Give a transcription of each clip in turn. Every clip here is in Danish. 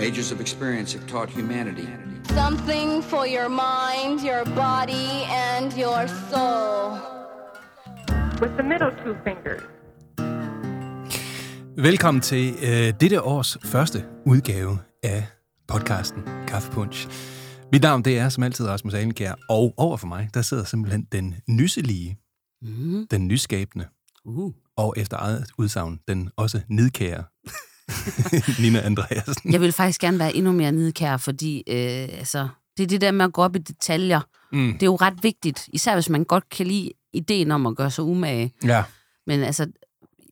Ages of experience have taught humanity. Something for your mind, your body, and your soul. with the middle two fingers. Velkommen til øh, dette års første udgave af podcasten Kaffepunch. Mit navn det er som altid Rasmus Alenkær, og over for mig, der sidder simpelthen den nyselige, Mm. den nyskabende, Uh. og efter eget udsagn, den også nidkære Nina Andreasen. Jeg vil faktisk gerne være endnu mere nidkær, fordi øh, altså, det er det der med at gå op i detaljer. Mm. Det er jo ret vigtigt, især hvis man godt kan lide ideen om at gøre sig umage. Ja, Men altså,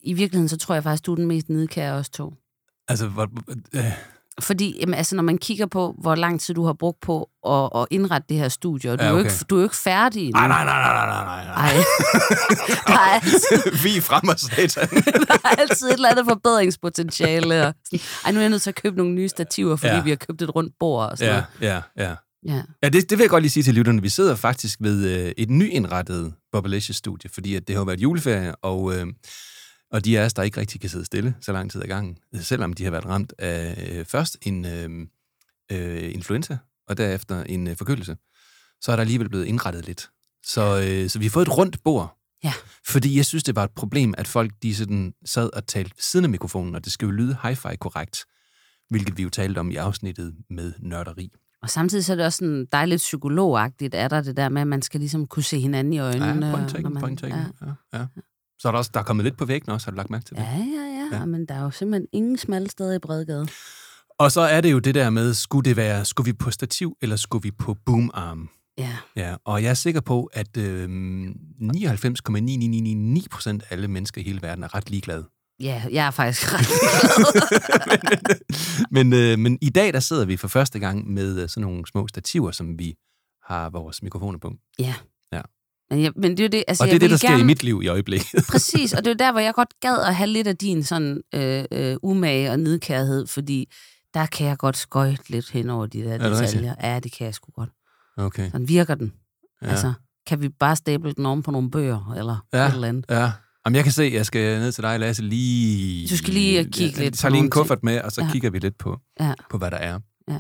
i virkeligheden, så tror jeg faktisk, du er den mest nidkære af os to. altså, hvor, øh, Fordi jamen, altså, når man kigger på, hvor lang tid du har brugt på at, at indrette det her studie, og du, Ja, er jo okay. ikke, du er jo ikke færdig endnu. nej, nej, nej, nej, nej, nej, nej. Ej. der, er altid, Vi er satan. der er altid et eller andet forbedringspotentiale. Og sådan. Ej, nu er jeg nødt til at købe nogle nye stativer, fordi Ja. vi har købt et rundt bord og sådan Ja, noget. ja, ja. Ja. Ja, det, det vil jeg godt lige sige til lytterne. Vi sidder faktisk ved øh, et nyindrettet Bobbalicious-studie, fordi at det har været juleferie, og, øh, og de af os, der ikke rigtig kan sidde stille så lang tid ad gangen, selvom de har været ramt af øh, først en øh, øh, influenza, og derefter en øh, forkølelse, så er der alligevel blevet indrettet lidt. Så, øh, så vi har fået et rundt bord, Ja. fordi jeg synes, det var et problem, at folk de sådan sad og talte ved siden af mikrofonen, og det skal jo lyde hi-fi korrekt, hvilket vi jo talte om i afsnittet med nørderi. Og samtidig så er det også sådan dejligt psykologagtigt, er der det der med, at man skal ligesom kunne se hinanden i øjnene. Ja, point når taken, man- point taken. Ja. Ja. Ja, Så er der også der er kommet lidt på væggen også, har du lagt mærke til det? Ja, ja, ja, Ja. Men der er jo simpelthen ingen smalle steder i Bredgade. Og så er det jo det der med, skulle det være, skulle vi på stativ, eller skulle vi på boomarm? Ja. Ja, og jeg er sikker på, at øh, 99,9999 procent af alle mennesker i hele verden er ret ligeglade. Ja, jeg er faktisk ret men, øh, men i dag, der sidder vi for første gang med øh, sådan nogle små stativer, som vi har vores mikrofoner på. Ja. Men, jeg, men det er jo det, altså Og det er det, der ville sker gerne, i mit liv i øjeblikket. Præcis, og det er der, hvor jeg godt gad at have lidt af din sådan øh, øh, umage og nedkærhed, fordi der kan jeg godt skøjte lidt hen over de der detaljer. Ja, det kan jeg sgu godt. Okay. Sådan virker den. Ja. Altså, kan vi bare stable den om på nogle bøger, eller Ja. et eller andet? Ja. Jamen, jeg kan se, at jeg skal ned til dig, Lasse, lige... Du skal lige kigge jeg, lidt Jeg tager lige en kuffert med, og så. Ja. kigger vi lidt på, Ja. på, hvad der er. Ja.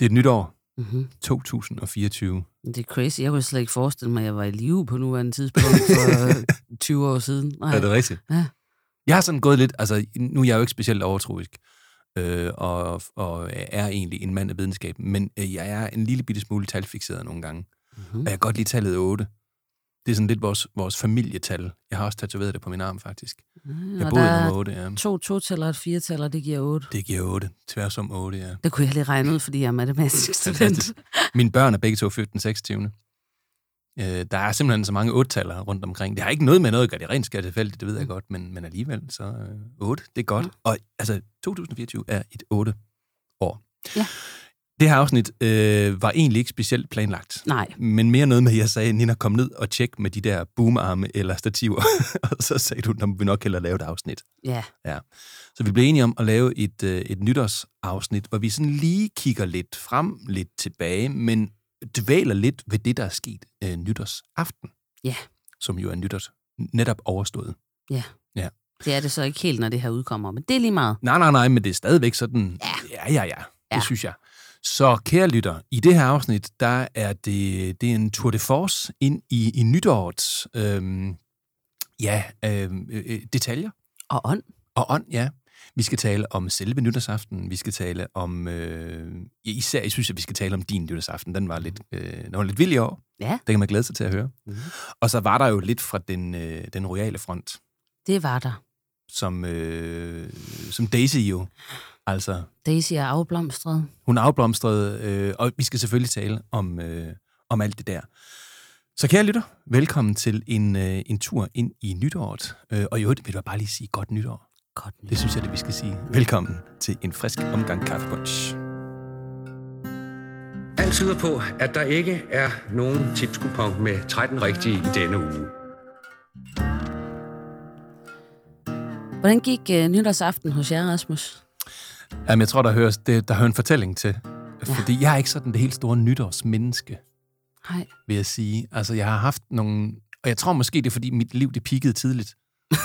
Det er et nyt år, Mm-hmm. 2024. Det er crazy. Jeg kunne slet ikke forestille mig, at jeg var i live på nuværende tidspunkt for øh, 20 år siden. Nej. Er det rigtigt? Ja. Jeg har sådan gået lidt... Altså, nu er jeg jo ikke specielt overtroisk, øh, og, og er egentlig en mand af videnskab, men øh, jeg er en lille bitte smule talfixeret nogle gange. Mm-hmm. Og jeg kan godt lide tallet 8. Det er sådan lidt vores, vores familietal. Jeg har også tatoveret det på min arm, faktisk. Jeg og boede er nummer 8, ja. to to-tæller og et fire-tæller, det giver 8. Det giver 8. Tværs om 8, ja. Det kunne jeg lige regne ud, fordi jeg er matematisk student. Mine børn er begge to født den 26. Øh, der er simpelthen så mange 8-taller rundt omkring. Det har ikke noget med noget at gøre. Det er rent skattefældigt, det ved jeg godt, men, men alligevel, så øh, 8, det er godt. Ja. Og altså, 2024 er et 8 år. Ja. Det her afsnit øh, var egentlig ikke specielt planlagt. Nej, Men mere noget med, at jeg sagde, Nina, kom ned og tjek med de der boomarme eller stativer. og så sagde du, at vi nok hellere lave et afsnit. ja. Så vi blev enige om at lave et, øh, et nytårsafsnit, hvor vi sådan lige kigger lidt frem, lidt tilbage, men dvæler lidt ved det, der er sket øh, nytårsaften. Ja. Som jo er nytårs netop overstået. Det er det så ikke helt, når det her udkommer, men det er lige meget. Nej, nej, nej, men det er stadigvæk sådan, Ja. ja, ja, ja, det Ja. synes jeg. Så kære lytter, i det her afsnit, der er det, det er en tour de force ind i, i nytårets øhm, ja, øhm, øh, detaljer. Og ånd. Og ånd, ja. Vi skal tale om selve nytårsaften. Vi skal tale om... Øh, især, jeg synes, at vi skal tale om din nytårsaften. Den var lidt, øh, den var lidt vild i år. Ja. Det kan man glæde sig til at høre. Mhm. Og så var der jo lidt fra den, øh, den royale front, Det var der. Som, øh, som Daisy jo. Altså, Daisy er afblomstret. hun afblomstrede, øh, og vi skal selvfølgelig tale om, øh, om alt det der. Så kære lytter, velkommen til en, øh, en tur ind i nytåret. Øh, og i øvrigt vil jeg bare lige sige godt nytår. Godt nyt. Det synes jeg, det vi skal sige. Velkommen til en frisk omgang kaffepunch. Alt tyder på, at der ikke er nogen tipskupon med 13 rigtige i denne uge. Hvordan gik uh, nytårsaften hos jer, Rasmus? Jamen, jeg tror, der hører, det, der hører en fortælling til. Fordi jeg er ikke sådan det helt store nytårsmenneske, Nej. vil jeg sige. Altså, jeg har haft nogle... Og jeg tror måske, det er, fordi mit liv det peakede tidligt.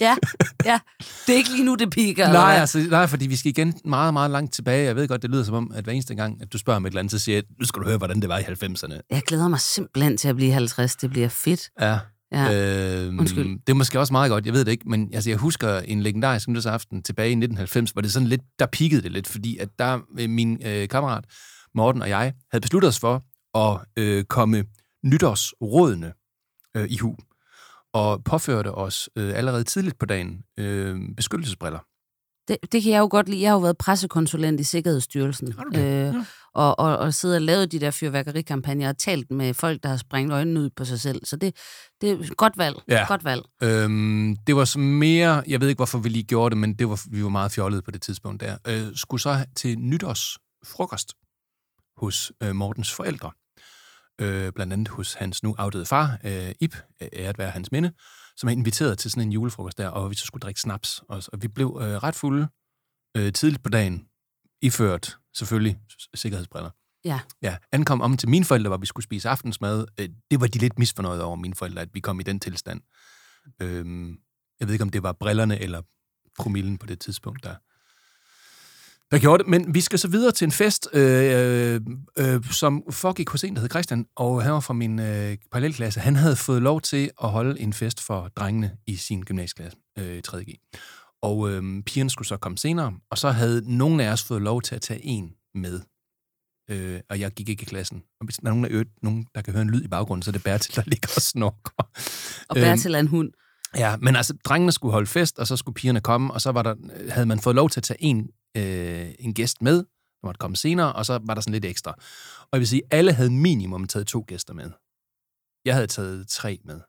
Ja, ja. Det er ikke lige nu, det piker. Nej, altså, nej, fordi vi skal igen meget, meget langt tilbage. Jeg ved godt, det lyder som om, at hver eneste gang, at du spørger om et eller andet, så siger jeg, nu skal du høre, hvordan det var i 90'erne. Jeg glæder mig simpelthen til at blive 50. Det bliver fedt. Ja. Ja. Øhm, Undskyld. Det er måske også meget godt, jeg ved det ikke, men altså, jeg husker en legendarisk nytårsaften tilbage i 1990, hvor det sådan lidt, der pikkede det lidt, fordi at der øh, min øh, kammerat Morten og jeg havde besluttet os for at øh, komme nytårsrådene øh, i hu, og påførte os øh, allerede tidligt på dagen øh, beskyttelsesbriller. Det, det kan jeg jo godt lide. Jeg har jo været pressekonsulent i Sikkerhedsstyrelsen. Har du det? Øh, Ja. Og, og, og siddet og lavet de der fyrværkerikampagner og talt med folk, der har sprængt øjnene ud på sig selv. Så det, det er godt valg. Ja. Godt valg. Øhm, det var så mere, jeg ved ikke, hvorfor vi lige gjorde det, men det var, vi var meget fjollede på det tidspunkt der. Øh, skulle så til nytårsfrokost hos øh, Mortens forældre. Øh, blandt andet hos hans nu afdøde far, øh, Ip, æret være hans minde, som er inviteret til sådan en julefrokost der, og vi så skulle drikke snaps. Og, og vi blev øh, ret fulde øh, tidligt på dagen, iført selvfølgelig sikkerhedsbriller. Ja. Ja, ankom om til mine forældre, hvor vi skulle spise aftensmad. Øh, det var de lidt misfornøjet over, mine forældre, at vi kom i den tilstand. Øhm, jeg ved ikke, om det var brillerne eller promillen på det tidspunkt, der, der gjorde det. Men vi skal så videre til en fest, øh, øh, som foregik hos en, der hed Christian, og han var fra min øh, parallelklasse. Han havde fået lov til at holde en fest for drengene i sin gymnasieklasse øh, i 3.G. Og øh, pigerne skulle så komme senere, og så havde nogen af os fået lov til at tage en med. Øh, og jeg gik ikke i klassen. Og hvis der er nogen, der, øvrigt, nogen, der kan høre en lyd i baggrunden, så er det Bertil, der ligger og snorker. Og Øhm, Bertil er en hund. Ja, men altså, drengene skulle holde fest, og så skulle pigerne komme, og så var der, havde man fået lov til at tage en, øh, en gæst med, der måtte komme senere, og så var der sådan lidt ekstra. Og jeg vil sige, alle havde minimum taget to gæster med. Jeg havde taget tre med,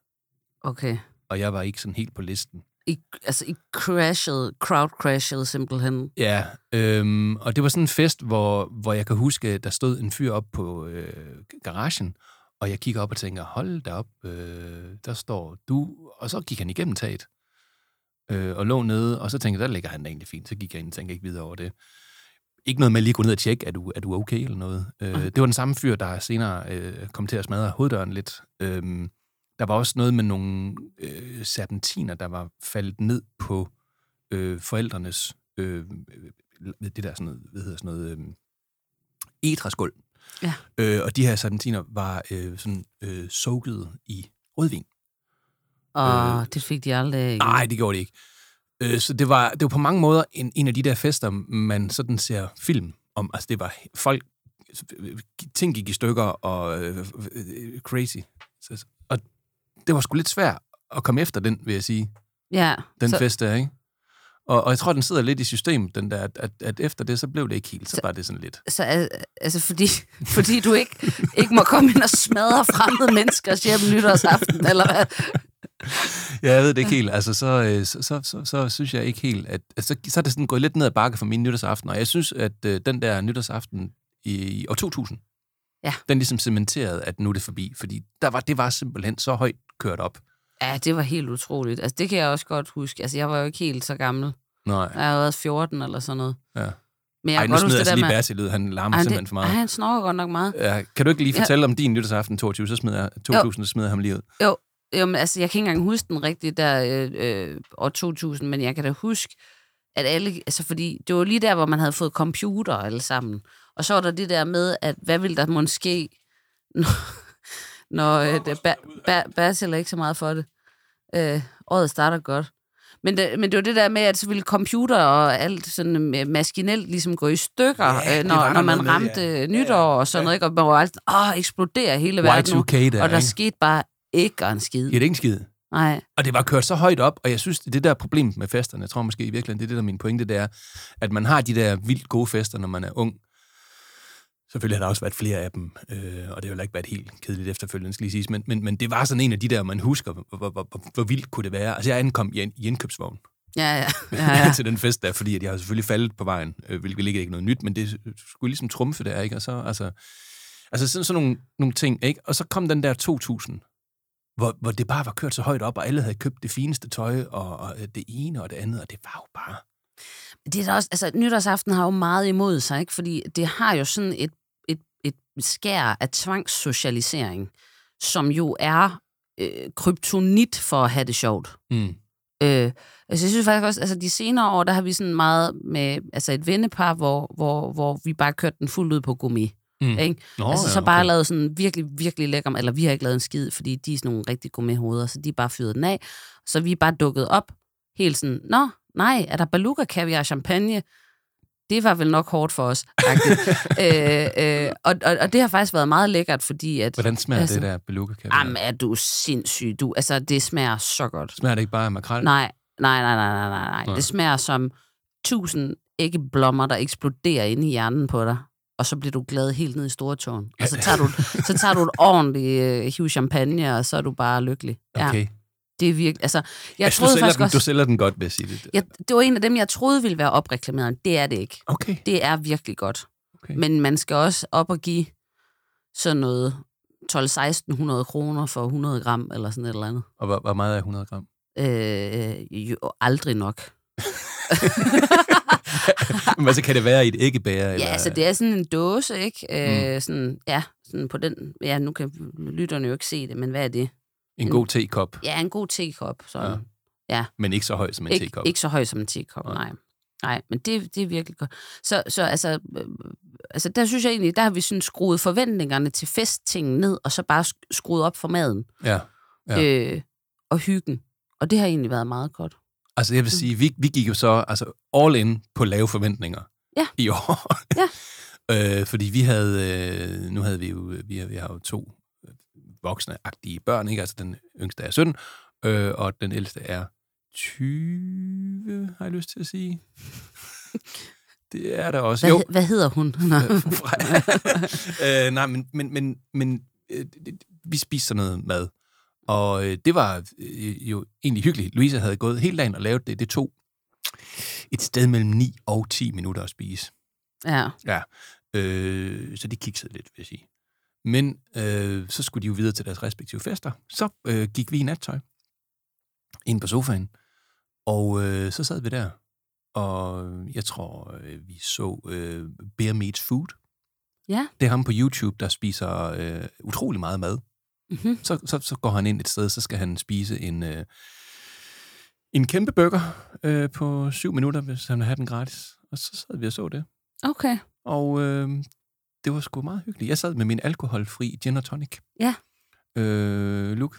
Okay. og jeg var ikke sådan helt på listen. I, altså, I crashede, crowd crashede simpelthen. Ja, øhm, og det var sådan en fest, hvor, hvor jeg kan huske, der stod en fyr op på øh, garagen, og jeg kigger op og tænker, hold da op, øh, der står du, og så gik han igennem taget, øh, og lå nede, og så tænkte jeg, der ligger han da egentlig fint, så gik jeg ind og tænkte ikke videre over det. Ikke noget med at lige gå ned og tjekke, er du, er du okay eller noget. Øh, det var den samme fyr, der senere øh, kom til at smadre hoveddøren lidt. Øh, der var også noget med nogle øh, serpentiner, der var faldet ned på øh, forældrenes, øh, øh, det der sådan noget, hvad hedder sådan noget, øh, etraskuld. Ja. Øh, og de her serpentiner var øh, sådan øh, soakede i rødvin. Og Øh, det fik de aldrig. Nej, det gjorde det ikke. Øh, så det var, det var på mange måder en, en af de der fester, man sådan ser film om. Altså det var folk, ting gik i stykker og øh, øh, crazy. Så, det var sgu lidt svært at komme efter den, vil jeg sige, Ja, den så, fest der, ikke? Og, og jeg tror, den sidder lidt i systemet, den der, at, at, efter det, så blev det ikke helt. Så, Så- var det sådan lidt. så al- altså fordi, fordi du ikke, ikke må komme ind og smadre fremmede menneskers hjem nytårsaften, eller hvad? Ja, jeg ved det ikke helt. Altså, så, øh, så, så, så, så synes jeg ikke helt, at... Altså, så er det sådan gået lidt ned ad bakke for min nytårsaften, og jeg synes, at øh, den der nytårsaften i, i år 2000, Ja. den ligesom cementerede, at nu er det forbi, fordi der var, det var simpelthen så højt kørt op. Ja, det var helt utroligt. Altså, det kan jeg også godt huske. Altså, jeg var jo ikke helt så gammel. Nej, Jeg har været 14 eller sådan noget. ja. Men jeg Ej, kan nu smider jeg det altså lige. Bertil ud. Han larmer Ej, simpelthen for Ej, meget. han snorker godt nok meget. Ja, kan du ikke lige Ja. fortælle om din nytårsaften 22, så smider jeg 2000, så smider jeg ham lige ud. Jo, jo men altså, jeg kan ikke engang huske den rigtigt der øh, øh, år 2000, men jeg kan da huske, at alle, altså fordi det var lige der, hvor man havde fået computer alle sammen. Og så var der det der med, at hvad ville der måske ske, når, når øh, det, ba, ba, Basil er ikke så meget for det. Øh, året starter godt. Men det, men det var det der med, at så ville computer og alt sådan øh, maskinelt ligesom gå i stykker, Ja, øh, når, når man med, ramte ja. nytår og sådan noget, ikke? og man var altid, åh, eksploderer hele verden nu. Y2K der, Og der ikke? skete bare ikke en skid. Ja, det er ikke en skid. Nej. Og det var kørt så højt op, og jeg synes, det er det der problem med festerne, jeg tror måske i virkeligheden, det er det, der er min pointe, det er, at man har de der vildt gode fester, når man er ung. Selvfølgelig har der også været flere af dem, øh, og det har jo ikke været helt kedeligt efterfølgende, skal lige siges, men, men, men det var sådan en af de der, man husker, hvor, hvor, hvor, hvor, vildt kunne det være. Altså, jeg ankom i, en, i indkøbsvogn Ja, ja. ja, ja. til den fest der, fordi at jeg har selvfølgelig faldet på vejen, øh, hvilket ikke er noget nyt, men det skulle ligesom trumfe der, ikke? Og så, altså, altså sådan, sådan nogle, nogle ting, ikke? Og så kom den der 2000, hvor, hvor det bare var kørt så højt op, og alle havde købt det fineste tøj, og, og det ene og det andet, og det var jo bare... Det er også, altså, nytårsaften har jo meget imod sig, ikke? Fordi det har jo sådan et skær af tvangssocialisering, som jo er øh, kryptonit for at have det sjovt. Mm. Øh, altså, jeg synes faktisk også, altså de senere år, der har vi sådan meget med altså et vennepar, hvor, hvor, hvor vi bare kørte den fuldt ud på gummi. Mm. Ikke? Nå, altså ja, så bare okay. lavet sådan virkelig, virkelig lækker, eller vi har ikke lavet en skid, fordi de er sådan nogle rigtig gourmet-hoveder, så de er bare fyret den af. Så vi er bare dukket op, helt sådan, nå, nej, er der beluga kaviar champagne? Det var vel nok hårdt for os. øh, øh, og, og, og det har faktisk været meget lækkert, fordi at... Hvordan smager altså, det der beluga kaviar? Jamen, er du sindssyg. Du, altså, det smager så godt. Smager det ikke bare af makrel? Nej, nej, nej, nej, nej, nej, nej. Det smager som tusind æggeblommer, der eksploderer inde i hjernen på dig. Og så bliver du glad helt ned i stortåen. Og så tager du, så tager du et ordentligt uh, hiv champagne, og så er du bare lykkelig. Ja, Okay. Det er virkelig... Altså, jeg altså, troede du, sælger den, også... du sælger den godt, vil jeg sige det. Jeg, det var en af dem, jeg troede ville være opreklameret. Det er det ikke. Okay. Det er virkelig godt. Okay. Men man skal også op og give sådan noget 12-1600 kroner for 100 gram, eller sådan et eller andet. Og hvor, hvor meget er 100 gram? Øh, jo, aldrig nok. Men hvad så kan det være i et æggebæger? Ja, eller? altså det er sådan en dåse, ikke? Øh, Mm. sådan, ja, sådan på den... Ja, nu kan lytterne jo ikke se det, men hvad er det? En god tekop, Ja, en god tekop. Så, Ja. men ikke så høj som en ikke, tekop. ikke så høj som en tekop, Nej. nej. Nej, men det, det er virkelig godt. Så, så altså, øh, altså, der synes jeg egentlig, der har vi sådan skruet forventningerne til festtingen ned, og så bare sk- skruet op for maden Ja. Ja. øh, og hyggen. Og det har egentlig været meget godt. Altså jeg vil sige, vi, vi gik jo så altså, all in på lave forventninger Ja. i år. Ja. øh, fordi vi havde, øh, nu havde vi jo, vi har, vi har jo to øh, voksne-agtige børn, ikke? Altså den yngste er 17, øh, og den ældste er 20, har jeg lyst til at sige. Det er der også. Hvad, Jo, hvad hedder hun? Øh, nej, men, men, men, men øh, det- vi spiste sådan noget mad. Og øh, det var øh, jo egentlig hyggeligt. Louise havde gået hele dagen og lavet det. Det tog et sted mellem 9 og 10 minutter at spise. ja. Ja, øh, så de kiksede lidt, vil jeg sige. Men øh, så skulle de jo videre til deres respektive fester. Så øh, gik vi i nattøj ind på sofaen, og øh, så sad vi der. Og jeg tror, øh, vi så øh, Bear Meets Food. Ja. Det er ham på YouTube, der spiser øh, utrolig meget mad. Mm-hmm. Så, så, så går han ind et sted, så skal han spise en, øh, en kæmpe burger øh, på syv minutter, hvis han vil have den gratis. Og så sad vi og så det. Okay. Og øh, det var sgu meget hyggeligt. Jeg sad med min alkoholfri gin og tonic. Ja. Øh, Luke,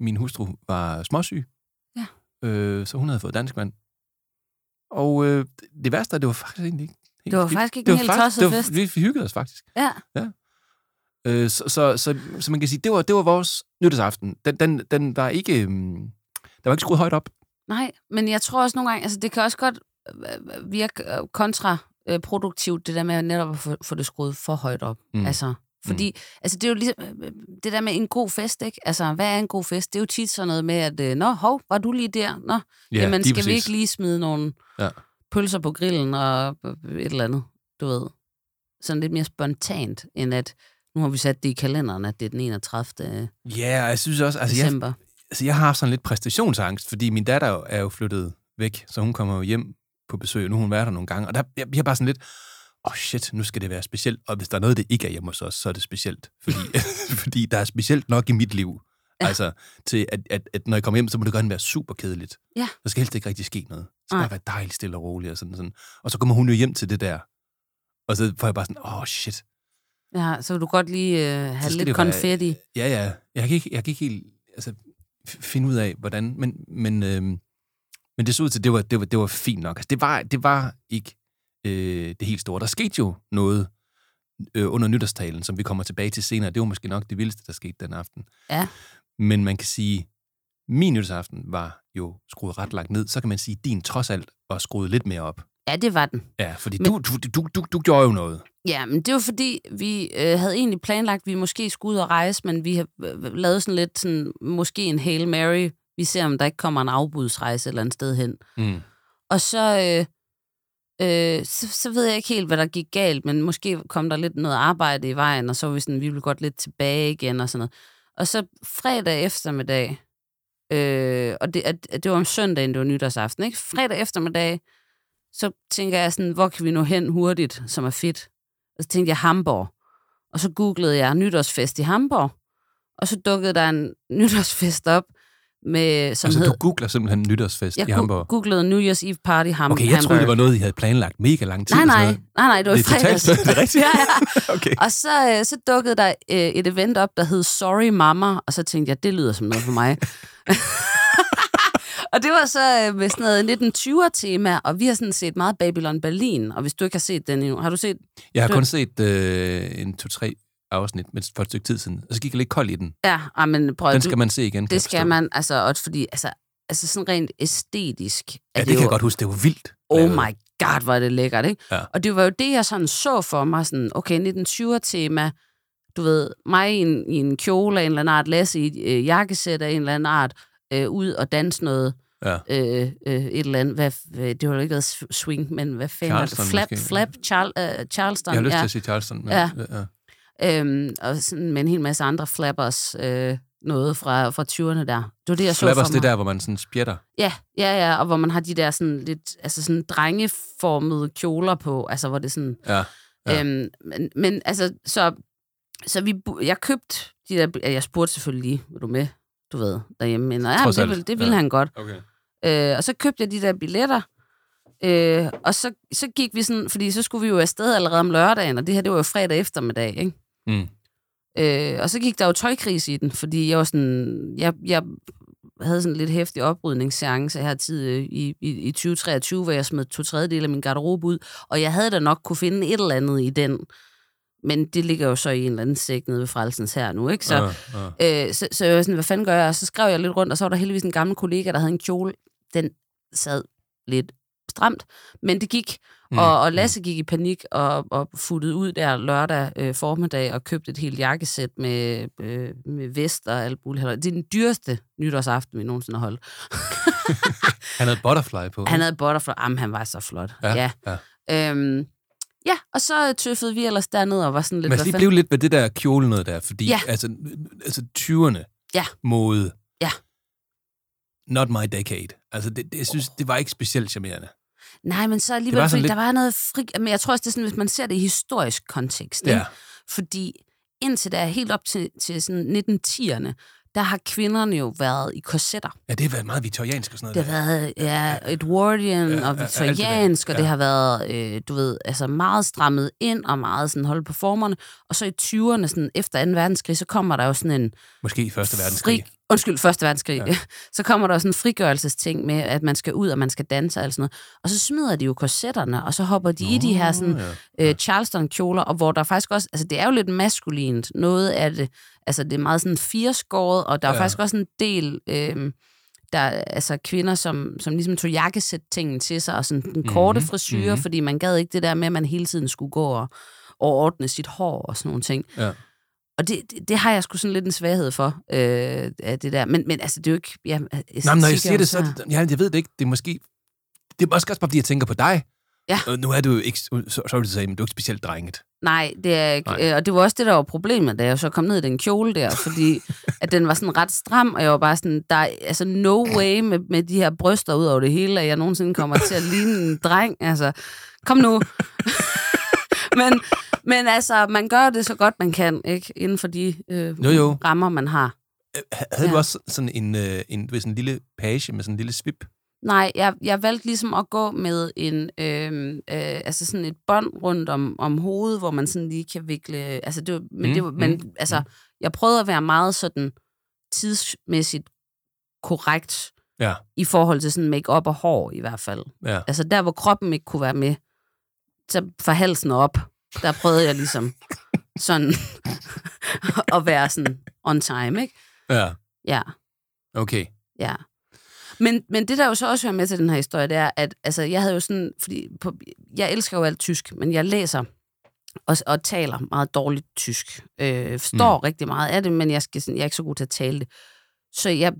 min hustru, var småsyg. Ja. Øh, så hun havde fået dansk vand. Og øh, det værste er, det var faktisk egentlig ikke helt Det var faktisk ikke det en var helt tosset det var, fest. Vi, hyggede os faktisk. Ja. Øh, så, så, så, så man kan sige, det var, det var vores nytårsaften. Den, den, den, der er ikke, øhm, der var ikke skruet højt op. Nej, men jeg tror også nogle gange, altså det kan også godt øh, virke øh, kontraproduktivt, det der med netop at få, få det skruet for højt op. Mm. Altså, fordi, mm. altså det er jo ligesom, øh, det der med en god fest, ikke? Altså, hvad er en god fest? Det er jo tit sådan noget med, at, øh, nå, hov, var du lige der? Nå, ja, jamen skal vi præcis. ikke lige smide nogle Ja. pølser på grillen og øh, et eller andet, du ved. Sådan lidt mere spontant, end at nu har vi sat det i kalenderen, at det er den 31. Ja, og jeg synes også, altså jeg, december. altså jeg har haft sådan lidt præstationsangst, fordi min datter er er jo flyttet væk, så hun kommer jo hjem på besøg. Nu har hun været der nogle gange, og der jeg, jeg er bare sådan lidt, åh oh shit, nu skal det være specielt. Og hvis der er noget, det ikke er hjemme hos os, så er det specielt. Fordi, fordi der er specielt nok i mit liv. Ja. Altså, til at, at, at, når jeg kommer hjem, så må det gerne være super kedeligt. Ja. Der skal helst ikke rigtig ske noget. Det skal Nej. bare være dejligt stille og roligt. Og, sådan, sådan. og så kommer hun jo hjem til det der. Og så får jeg bare sådan, åh oh, shit. Ja, så vil du godt lige øh, have lidt det være- konfetti. Ja, ja. Jeg kan ikke, jeg kan ikke helt altså, finde ud af, hvordan... Men, men, øhm, men det så ud til, at det var, det var, det var fint nok. Altså, det, var, det var ikke øh, det helt store. Der skete jo noget øh, under nytårstalen, som vi kommer tilbage til senere. Det var måske nok det vildeste, der skete den aften. Ja. Men man kan sige, min nytårsaften var jo skruet ret langt ned. Så kan man sige, at din trods alt var skruet lidt mere op. Ja, det var den. Ja, fordi Men- du, du, du, du, du gjorde jo noget. Ja, men det var fordi, vi øh, havde egentlig planlagt, at vi måske skulle ud og rejse, men vi har øh, lavet sådan lidt, sådan, måske en Hail Mary. Vi ser, om der ikke kommer en afbudsrejse et eller andet sted hen. Mm. Og så, øh, øh, så, så ved jeg ikke helt, hvad der gik galt, men måske kom der lidt noget arbejde i vejen, og så var vi sådan, vi ville godt lidt tilbage igen og sådan noget. Og så fredag eftermiddag, øh, og det, at, det var om søndagen, det var nytårsaften, ikke? Fredag eftermiddag, så tænker jeg sådan, hvor kan vi nå hen hurtigt, som er fedt? Og så tænkte jeg Hamburg. Og så googlede jeg nytårsfest i Hamburg. Og så dukkede der en nytårsfest op med, som Altså, hed... du googler simpelthen nytårsfest Jeg i Hamburg. gu- googlede New Year's Eve Party Ham Okay, jeg troede, det var noget, I havde planlagt mega lang tid. Nej, nej, nej, nej, det var i Det er totalt fredags. det er rigtigt. ja, ja. Okay. Og så, øh, så dukkede der øh, et event op, der hed Sorry Mama, og så tænkte jeg, det lyder som noget for mig. og det var så øh, med sådan noget 1920'er-tema, og vi har sådan set meget Babylon Berlin, og hvis du ikke har set den endnu, har du set? Jeg har Du- kun set øh, en to-tre afsnit men for et stykke tid siden, og så gik jeg lidt kold i den. Ja, men prøv Den skal man se igen, det skal forstå. man, altså, også fordi, altså, altså sådan rent æstetisk. Ja, det kan jo, jeg godt huske. Det var vildt. Oh my god, hvor er det lækkert, ikke? Ja. Og det var jo det, jeg sådan så for mig, sådan, okay, 1920'er-tema, du ved, mig i en, i en kjole af en eller anden art, Lasse i et øh, jakkesæt af en eller anden art, øh, ud og danse noget, Ja. øh, øh, et eller andet, hvad, det har jo ikke været sw- swing, men hvad fanden er det? Charleston Flap, måske. flap, Charl, øh, Charleston, Jeg har lyst ja. til at sige Charleston. Men, Ja. ja. Øhm, og sådan med en hel masse andre flappers, øh, noget fra, fra 20'erne der. Det var det, jeg så Flappers, for det mig. der, hvor man sådan spjætter. Ja, ja, ja, og hvor man har de der sådan lidt, altså sådan drengeformede kjoler på, altså hvor det sådan, Ja. ja. Ja. øhm, men, men altså, så, så vi, jeg købte de der, ja, jeg spurgte selvfølgelig lige, vil du med, du ved, derhjemme, men ja, Trods det, alt, vil, det ville ja. han godt. Okay. Øh, og så købte jeg de der billetter, øh, og så, så gik vi sådan, fordi så skulle vi jo afsted allerede om lørdagen, og det her, det var jo fredag eftermiddag, ikke? Mm. Øh, og så gik der jo tøjkris i den, fordi jeg var sådan, jeg, jeg havde sådan en lidt hæftig oprydningsseance her tid øh, i, i, i 2023, hvor jeg smed to tredjedel af min garderobe ud, og jeg havde da nok kunne finde et eller andet i den, men det ligger jo så i en eller anden sæk nede ved frelsens her nu, ikke? Så, Ja, ja. Øh, så, så jeg var sådan, hvad fanden gør jeg? Og så skrev jeg lidt rundt, og så var der heldigvis en gammel kollega, der havde en kjole. Den sad lidt stramt, men det gik. Mm, Mm. Og, og Lasse gik i panik og, og futtede ud der lørdag øh, formiddag og købte et helt jakkesæt med, øh, med vest og alt muligt. Det er den dyreste nytårsaften, vi nogensinde har holdt. Han havde butterfly på. Han havde butterfly. Jamen, han var så flot. Ja, ja. ja. Øhm, ja, og så tøffede vi ellers derned og var sådan lidt... Men lige blev lidt ved det der kjole noget der, fordi Ja. altså, altså 20'erne Ja. mode. Ja. Not my decade. Altså, det, det, jeg synes, det var ikke specielt charmerende. Nej, men så alligevel, sådan fordi lidt- der var noget fri... Men jeg tror også, det er sådan, hvis man ser det i historisk kontekst. ikke? Ja. Fordi indtil der helt op til, til sådan 1910'erne, der har kvinderne jo været i korsetter. Ja, det har været meget viktoriansk og sådan Det noget. har været ja, Edwardian Ja, ja, ja, og det viktoriansk, og Ja. det har været, øh, du ved, altså meget strammet ind og meget sådan holdt på formerne. Og så i 20'erne, sådan efter 2. verdenskrig, så kommer der jo sådan en Måske i Første Verdenskrig. Fri, undskyld, Første Verdenskrig. Ja. Så kommer der sådan en frigørelsesting med, at man skal ud, og man skal danse og sådan noget. Og så smider de jo korsetterne, og så hopper de Nå, i de her sådan, ja. øh, Charleston-kjoler, og hvor der faktisk også, altså det er jo lidt maskulint. Noget af det, altså det er meget sådan fireskåret, og der er Ja. faktisk også en del... Øh, der er altså kvinder, som, som ligesom tog jakkesæt-tingen til sig, og sådan den korte Mhm, frisyre, mhm. mm-hmm. fordi man gad ikke det der med, at man hele tiden skulle gå og, og ordne sit hår og sådan nogle ting. Ja. Og det, det, det har jeg sgu sådan lidt en svaghed for, øh, det der. Men, men altså, det er jo ikke... Ja, Nej, men når jeg siger det, så... Ja, jeg ved det ikke. Det er måske... Det er måske også bare, fordi jeg tænker på dig. Ja. Og nu er du jo ikke... Sorry to say, men du er ikke specielt drenget. Nej, det er ikke. Nej. Øh, og det var også det, der var problemet, da jeg så kom ned i den kjole der, fordi at den var sådan ret stram, og jeg var bare sådan, der er altså no way med, med de her bryster ud over det hele, at jeg nogensinde kommer til at ligne en dreng. Altså, kom nu. men, men altså, man gør det så godt, man kan, ikke? Inden for de øh, Jo, jo. rammer, man har. Havde ja. du også sådan en, øh, en, sådan en lille page med sådan en lille svip? Nej, jeg, jeg valgte ligesom at gå med en, øh, øh, altså sådan et bånd rundt om, om hovedet, hvor man sådan lige kan vikle, altså det var, men, Mm, det var, men mm, altså, jeg prøvede at være meget sådan tidsmæssigt korrekt Ja. i forhold til sådan make-up og hår i hvert fald. Ja. Altså der, hvor kroppen ikke kunne være med, så fra halsen op, der prøvede jeg ligesom sådan at være sådan on time, ikke? Ja. Ja. Okay. Ja. Men, men det, der jo så også hører med til den her historie, det er, at altså, jeg havde jo sådan, fordi på, jeg elsker jo alt tysk, men jeg læser og, og taler meget dårligt tysk. Øh, forstår mm. rigtig meget af det, men jeg, skal, sådan, jeg er ikke så god til at tale det. Så jeg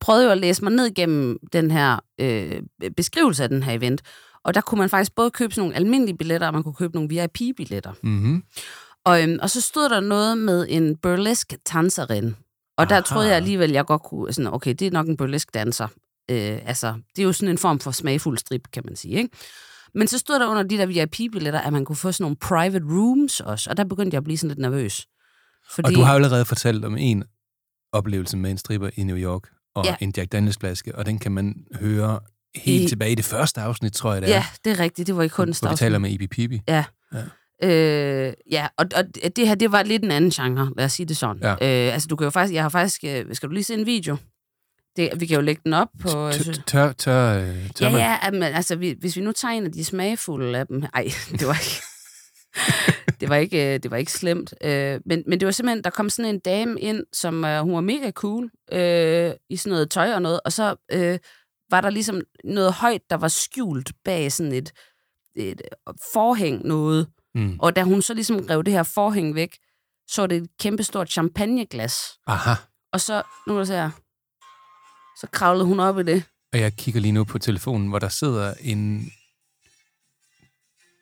prøvede jo at læse mig ned gennem den her øh, beskrivelse af den her event, og der kunne man faktisk både købe sådan nogle almindelige billetter, og man kunne købe nogle VIP-billetter. Mm-hmm. Og, øhm, og så stod der noget med en burlesk danserin. Og der Aha. troede jeg alligevel, jeg godt kunne, sådan, okay, det er nok en burlesk danser. Øh, altså, det er jo sådan en form for smagfuld strip, kan man sige, ikke? Men så stod der under de der VIP-billetter, at man kunne få sådan nogle private rooms også, og der begyndte jeg at blive sådan lidt nervøs. Fordi, Og du har jo allerede fortalt om en oplevelse med en stripper i New York og ja. en Jack Daniels flaske, og den kan man høre helt I- tilbage i det første afsnit, tror jeg det er. Ja, det er rigtigt. Det var i hvor vi kunstafsnit. taler med Ibi Pibi. Ja. Øh, ja, og, og det her, det var lidt en anden genre, lad os sige det sådan. Ja. Øh, altså, du kan jo faktisk, jeg har faktisk, øh, skal du lige se en video? Det, vi kan jo lægge den op på... Tør, tør, tør, øh, tør Ja, ja, men, altså, vi, hvis vi nu tager en af de smagfulde af dem... Ej, det var ikke... det, var ikke, øh, det var ikke slemt. Øh, men, men det var simpelthen, der kom sådan en dame ind, som øh, hun var mega cool, øh, i sådan noget tøj og noget, og så øh, var der ligesom noget højt, der var skjult bag sådan et, et forhæng noget. Mm. Og da hun så ligesom rev det her forhæng væk, så var det et kæmpestort champagneglas. Aha. Og så, nu kan du se her, så kravlede hun op i det. Og jeg kigger lige nu på telefonen, hvor der sidder en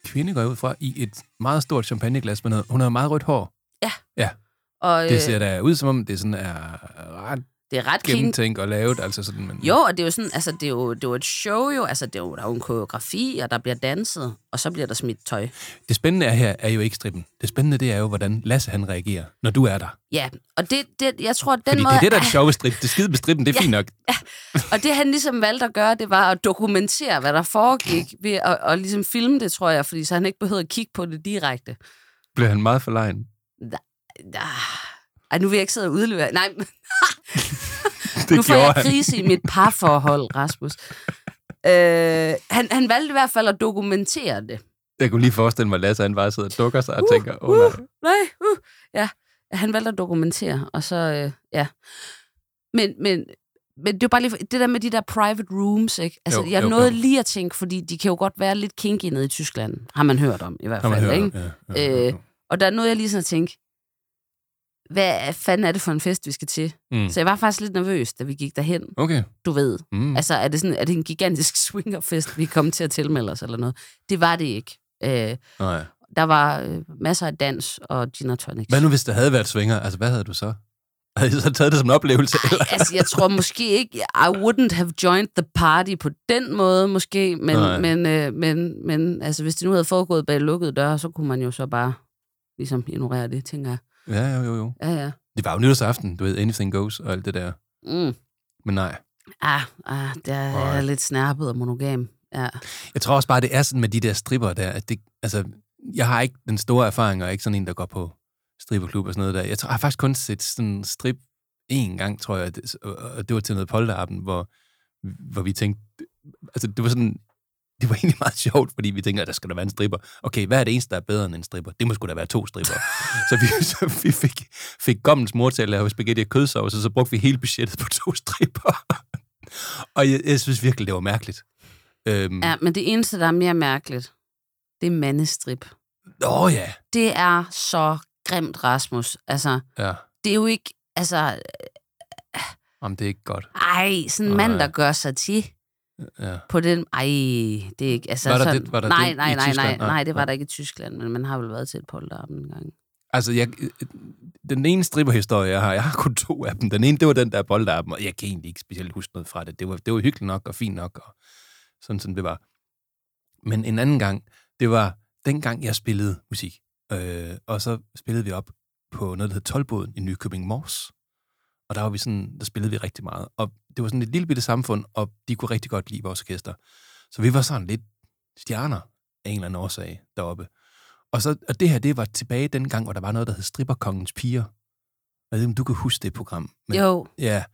kvinde, går jeg ud fra, i et meget stort champagneglas med noget. Hun har meget rødt hår. Og, Det ser da ud, som om det sådan er ret det er ret gennemtænkt og lavet. Altså sådan, men, Jo, og det er jo sådan, altså det er jo, det er jo et show jo, altså det er jo, der er jo en koreografi, og der bliver danset, og så bliver der smidt tøj. Det spændende er her, er jo ikke strippen. Det spændende, det er jo, hvordan Lasse han reagerer, når du er der. Ja, og det, det jeg tror, at den Fordi måde, det er det, der er det sjove strip. Det skide med strippen, det er Ja. fint nok. og det han ligesom valgte at gøre, det var at dokumentere, hvad der foregik, ved at, at ligesom filme det, tror jeg, fordi så han ikke behøvede at kigge på det direkte. Bliver han meget forlegen. Ah, Ej, nu vil jeg ikke sidde og udlevere. Nej, Det nu får jeg han. krise i mit parforhold, Rasmus. Øh, han, han valgte i hvert fald at dokumentere det. Jeg kunne lige forestille mig, at Lasse han bare sidder og dukker sig og Uh, tænker, åh oh, nej. Nej, uh. Ja, han valgte at dokumentere, og så, øh, ja. Men, men, men det er bare lige, for- det der med de der private rooms, ikke? Altså, Jo, jeg jo, nåede jo. lige at tænke, fordi de kan jo godt være lidt kinky nede i Tyskland, har man hørt om, i hvert fald, ikke? om. Ja, ja, ja, ja. Øh, Og der nåede jeg lige sådan at tænke, hvad fanden er det for en fest, vi skal til? Mm. Så jeg var faktisk lidt nervøs, da vi gik derhen. Okay. Du ved, Mm. Altså, er det, sådan, er det en gigantisk swingerfest, vi kom til at tilmelde os eller noget? Det var det ikke. Øh, Nej. der var øh, masser af dans og gin og tonics. Hvad nu, hvis der havde været svinger? Altså, hvad havde du så? Havde I så taget det som en oplevelse? Eller? altså, jeg tror måske ikke, I wouldn't have joined the party på den måde, måske, men, Nej. men, øh, men, men altså, hvis det nu havde foregået bag lukkede døre, så kunne man jo så bare ligesom ignorere det, tænker jeg. Ja, jo, jo, jo. Ja, ja. Det var jo nytårsaften, du ved, anything goes og alt det der. Mm. Men nej. Ah, ah, der er jeg lidt snærpet og monogam. Ja. Jeg tror også bare, det er sådan med de der stripper der, at det, altså, jeg har ikke den store erfaring, og er ikke sådan en, der går på stripperklub og sådan noget der. Jeg, tror, jeg har faktisk kun set sådan en strip én gang, tror jeg, det- og og det var til noget polterappen, hvor, hvor vi tænkte, altså det var sådan, det var egentlig meget sjovt, fordi vi tænker, at der skal der være en stripper. Okay, hvad er det eneste, der er bedre end en stripper? Det må sgu da være to stripper. så vi, så vi fik, fik gommens mor til at lave spaghetti og kødsovs, og så brugte vi hele budgettet på to stripper. og jeg, jeg synes virkelig, det var mærkeligt. Øhm, ja, men det eneste, der er mere mærkeligt, det er mandestrip. Åh ja. Det er så grimt, Rasmus. Altså, Ja, det er jo ikke, altså, Jamen, det er ikke godt. ej, sådan en mand, der gør sig til Ja. på den, ej, det er ikke, altså Var der sådan, det- var der nej, det nej, nej, nej? Nej, det var der ikke i Tyskland, men man har vel været til et polterappen en gang. Altså, jeg, den ene stripperhistorie, jeg har, jeg har kun to af dem. Den ene, det var den der boldappen, og jeg kan egentlig ikke specielt huske noget fra det. Det var, det var hyggeligt nok og fint nok, og sådan som det var. Men en anden gang, det var dengang, jeg spillede musik. Øh, og så spillede vi op på noget, der hed Tolboden i Nykøbing Mors. Og der var vi sådan, der spillede vi rigtig meget. Og det var sådan et lille bitte samfund, og de kunne rigtig godt lide vores orkester. Så vi var sådan lidt stjerner af en eller anden årsag deroppe. Og, så, og det her, det var tilbage dengang, hvor der var noget, der hed Stripperkongens Piger. Jeg ved ikke, om du kan huske det program. Men, Jo, Ja,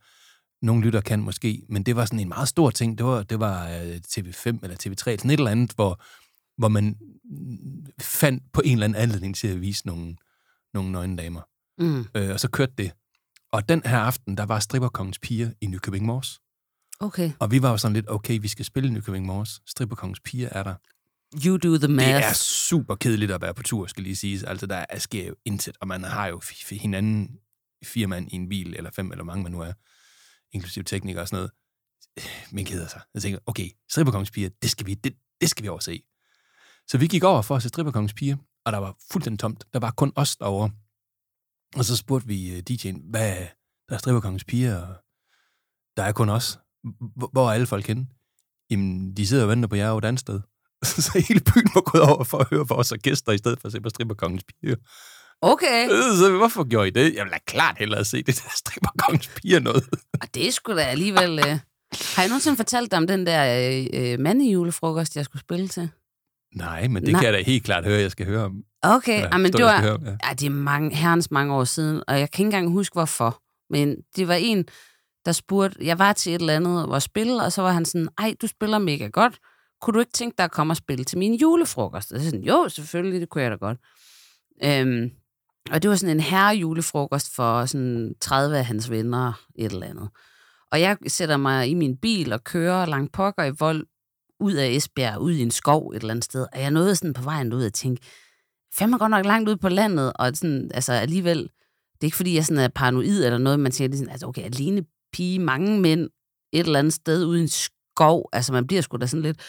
nogle lytter kan måske, men det var sådan en meget stor ting. Det var, det var øh, TV5 eller TV3, sådan et eller andet, hvor, hvor man fandt på en eller anden anledning til at vise nogle, nogle nøgne damer. mm, Øh, og så kørte det. Og den her aften, der var Stripperkongens Piger i Nykøbing Mors. okay. Og vi var jo sådan lidt, okay, vi skal spille i Nykøbing Mors. Stripperkongens Piger er der. You do the math. Det er super kedeligt at være på tur, skal lige siges. Altså, der er- sker jo intet, og man har jo hinanden fire mand i en bil, eller fem, eller mange man nu er, inklusive teknikere og sådan noget. Man keder sig. Jeg tænker, okay, stripperkongens piger, det skal vi, det, det skal vi overse. Så vi gik over for at se stripperkongens piger, og der var fuldstændig tomt. Der var kun os derovre. Og så spurgte vi øh, DJ'en, hvad, der er stripperkongens piger, og der er kun os. Hvor er alle folk henne? Jamen, de sidder og venter på jer et andet sted. så hele byen var gået over for at høre vores orkester, i stedet for at se på stripperkongens piger. Okay. Øh, Så hvorfor gjorde I det? Jeg vil da klart hellere se det der stripperkongens piger noget. Og det sgu da alligevel... Øh... Har jeg nogensinde fortalt dig om den der øh, øh, mandejulefrokost, jeg skulle spille til? Nej, men det Nej. kan jeg da helt klart høre, jeg skal høre om. Okay, ja, men forstå, det var... om, ja. Ja, det er mange, herrens mange år siden, og jeg kan ikke engang huske, hvorfor. Men det var en, der spurgte, jeg var til et eller andet og spille, og så var han sådan, ej, du spiller mega godt. Kunne du ikke tænke dig at komme og spille til min julefrokost? Og så sådan, jo, selvfølgelig, det kunne jeg da godt. Øhm, og det var sådan en herrejulefrokost for sådan 30 af hans venner, et eller andet. Og jeg sætter mig i min bil og kører langt pokker i vold ud af Esbjerg, ud i en skov et eller andet sted. Og jeg nåede sådan på vejen ud og tænke, fandme godt nok langt ud på landet, og sådan, altså alligevel, det er ikke fordi, jeg sådan er paranoid eller noget, man tænker, sådan, altså okay, alene pige, mange mænd, et eller andet sted uden skov, altså man bliver sgu da sådan lidt,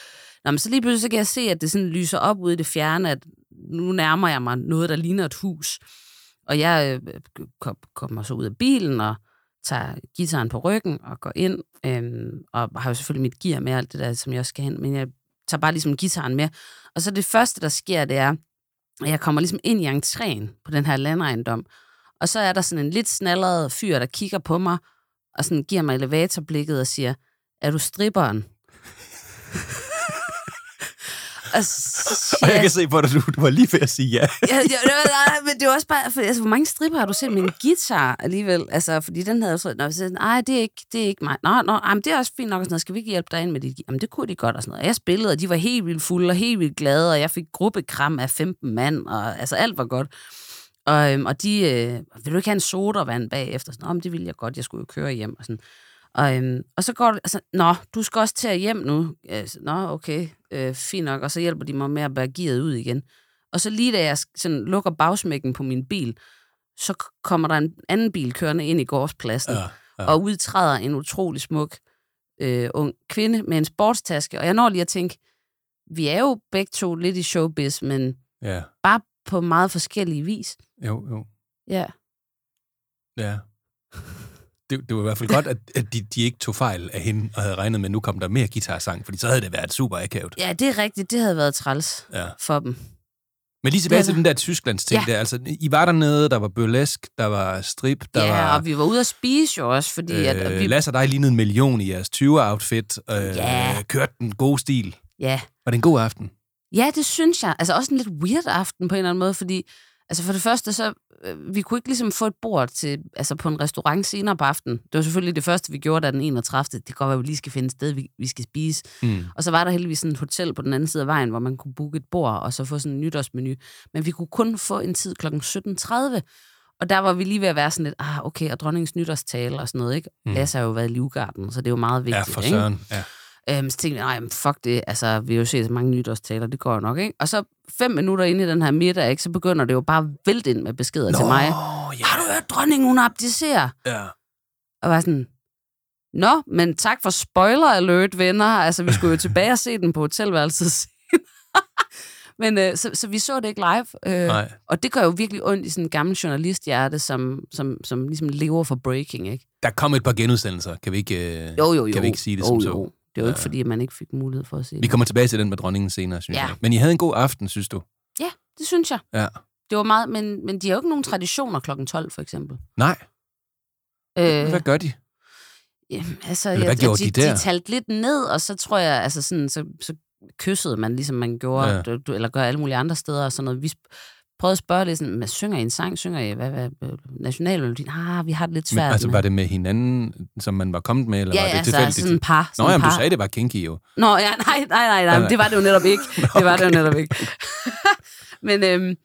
Nå, men så lige pludselig så kan jeg se, at det sådan lyser op ude i det fjerne, at nu nærmer jeg mig noget, der ligner et hus. Og jeg øh, kommer så ud af bilen og tager gitaren på ryggen og går ind, øhm, og har jo selvfølgelig mit gear med, alt det der, som jeg også skal hen, men jeg tager bare ligesom gitaren med. Og så det første, der sker, det er, og jeg kommer ligesom ind i entréen på den her landejendom, og så er der sådan en lidt snallerede fyr, der kigger på mig, og sådan giver mig elevatorblikket og siger, er du stripperen? og så Og siger jeg kan se på dig, du, du var lige ved at sige ja. ja, ja, det var, nej, men det var også bare, for, altså, hvor mange stripper har du set med en guitar alligevel? Altså, fordi den havde så, når jeg sagde, nej, det er ikke, det er ikke mig. Nå, nå, jamen, det er også fint nok, og sådan noget. skal vi ikke hjælpe dig ind med dit Jamen, det kunne de godt, og sådan noget. Og jeg spillede, og de var helt vildt fulde, og helt vildt glade, og jeg fik gruppekram af 15 mand, og altså, alt var godt. Og, øhm, og de, øh, vil du ikke have en sodavand bagefter? Sådan, det ville jeg godt, jeg skulle jo køre hjem, og sådan. Og, øhm, og så går det, altså, nå, du skal også til at hjem nu. Øh, så, nå, okay, øh, fint nok. Og så hjælper de mig med at bære gearet ud igen. Og så lige da jeg sådan lukker bagsmækken på min bil, så kommer der en anden bil kørende ind i gårdspladsen, Ja, ja. og udtræder en utrolig smuk øh, ung kvinde med en sportstaske. Og jeg når lige at tænke, vi er jo begge to lidt i showbiz, men Ja, bare på meget forskellige vis. jo, jo. Ja. Ja. Det, det var i hvert fald godt, at, at de, de ikke tog fejl af hende, og havde regnet med, at nu kom der mere guitarsang, fordi så havde det været super akavet. ja, det er rigtigt. Det havde været træls Ja. for dem. Men lige tilbage til den der Tysklands ting Ja. der, altså, I var dernede, der var burlesk, der var strip, der ja, var... og vi var ude at spise jo også, fordi øh, at, Øh, vi... Lasse og dig lignede en million i jeres 20-outfit. Øh, Ja. Kørte den gode stil. Ja. Var det en god aften? Ja, det synes jeg. Altså også en lidt weird aften på en eller anden måde, fordi altså for det første, så øh, vi kunne ikke ligesom få et bord til, altså på en restaurant senere på aftenen. Det var selvfølgelig det første, vi gjorde, da den 31. Det kan godt være, at vi lige skal finde et sted, vi, vi skal spise. Mm. Og så var der heldigvis sådan et hotel på den anden side af vejen, hvor man kunne booke et bord og så få sådan en nytårsmenu. Men vi kunne kun få en tid kl. 17.30. Og der var vi lige ved at være sådan lidt, ah, okay, og dronningens nytårstale og sådan noget, ikke? Mm. Lasse har jo været i Livgarden, så det er jo meget Ja, vigtigt, for ikke? søren. Ja. Øhm, så tænkte jeg, nej, fuck det, altså, vi har jo set så mange nytårstaler, det går jo nok, ikke? Og så fem minutter inde i den her middag, ikke, så begynder det jo bare at vælte ind med beskeder Nå, til mig. ja. Har du hørt, dronningen, hun abdicerer? ja. Og var sådan, Nå, men tak for spoiler alert, venner. Altså, vi skulle jo tilbage og se den på hotelværelset senere. Men øh, så, så vi så det ikke live. Øh, Nej. og det gør jo virkelig ondt i sådan en gammel journalisthjerte, som, som, som ligesom lever for breaking, ikke? Der kom et par genudsendelser. Kan vi ikke, øh, Jo, jo, jo. Kan vi ikke sige det jo, som jo. så? Det er jo ikke, fordi at man ikke fik mulighed for at se Vi kommer tilbage til den med dronningen senere, synes Ja. jeg. Men I havde en god aften, synes du? Ja, det synes jeg. Ja. Det var meget, men, men de har jo ikke nogen traditioner klokken 12, for eksempel. Nej. Øh, Hvad gør de? Jamen, altså, Eller hvad jeg, gjorde de, de der? de talte lidt ned, og så tror jeg, altså sådan, så, så kyssede man, ligesom man gjorde, Ja. eller gør alle mulige andre steder, og sådan noget. Vi prøvede at spørge lidt sådan, men synger I en sang? Synger I hvad, hvad, hvad nationalmelodien? Ah, vi har det lidt Men, svært altså, med. var det med hinanden, som man var kommet med, eller ja, var det altså, tilfældigt? sådan en par. Nå, Sådan jamen, par. du sagde, det var kinky jo. Nå, ja, nej, nej, nej, nej, nej. det var det jo netop ikke. Det var det jo netop ikke. men, øhm,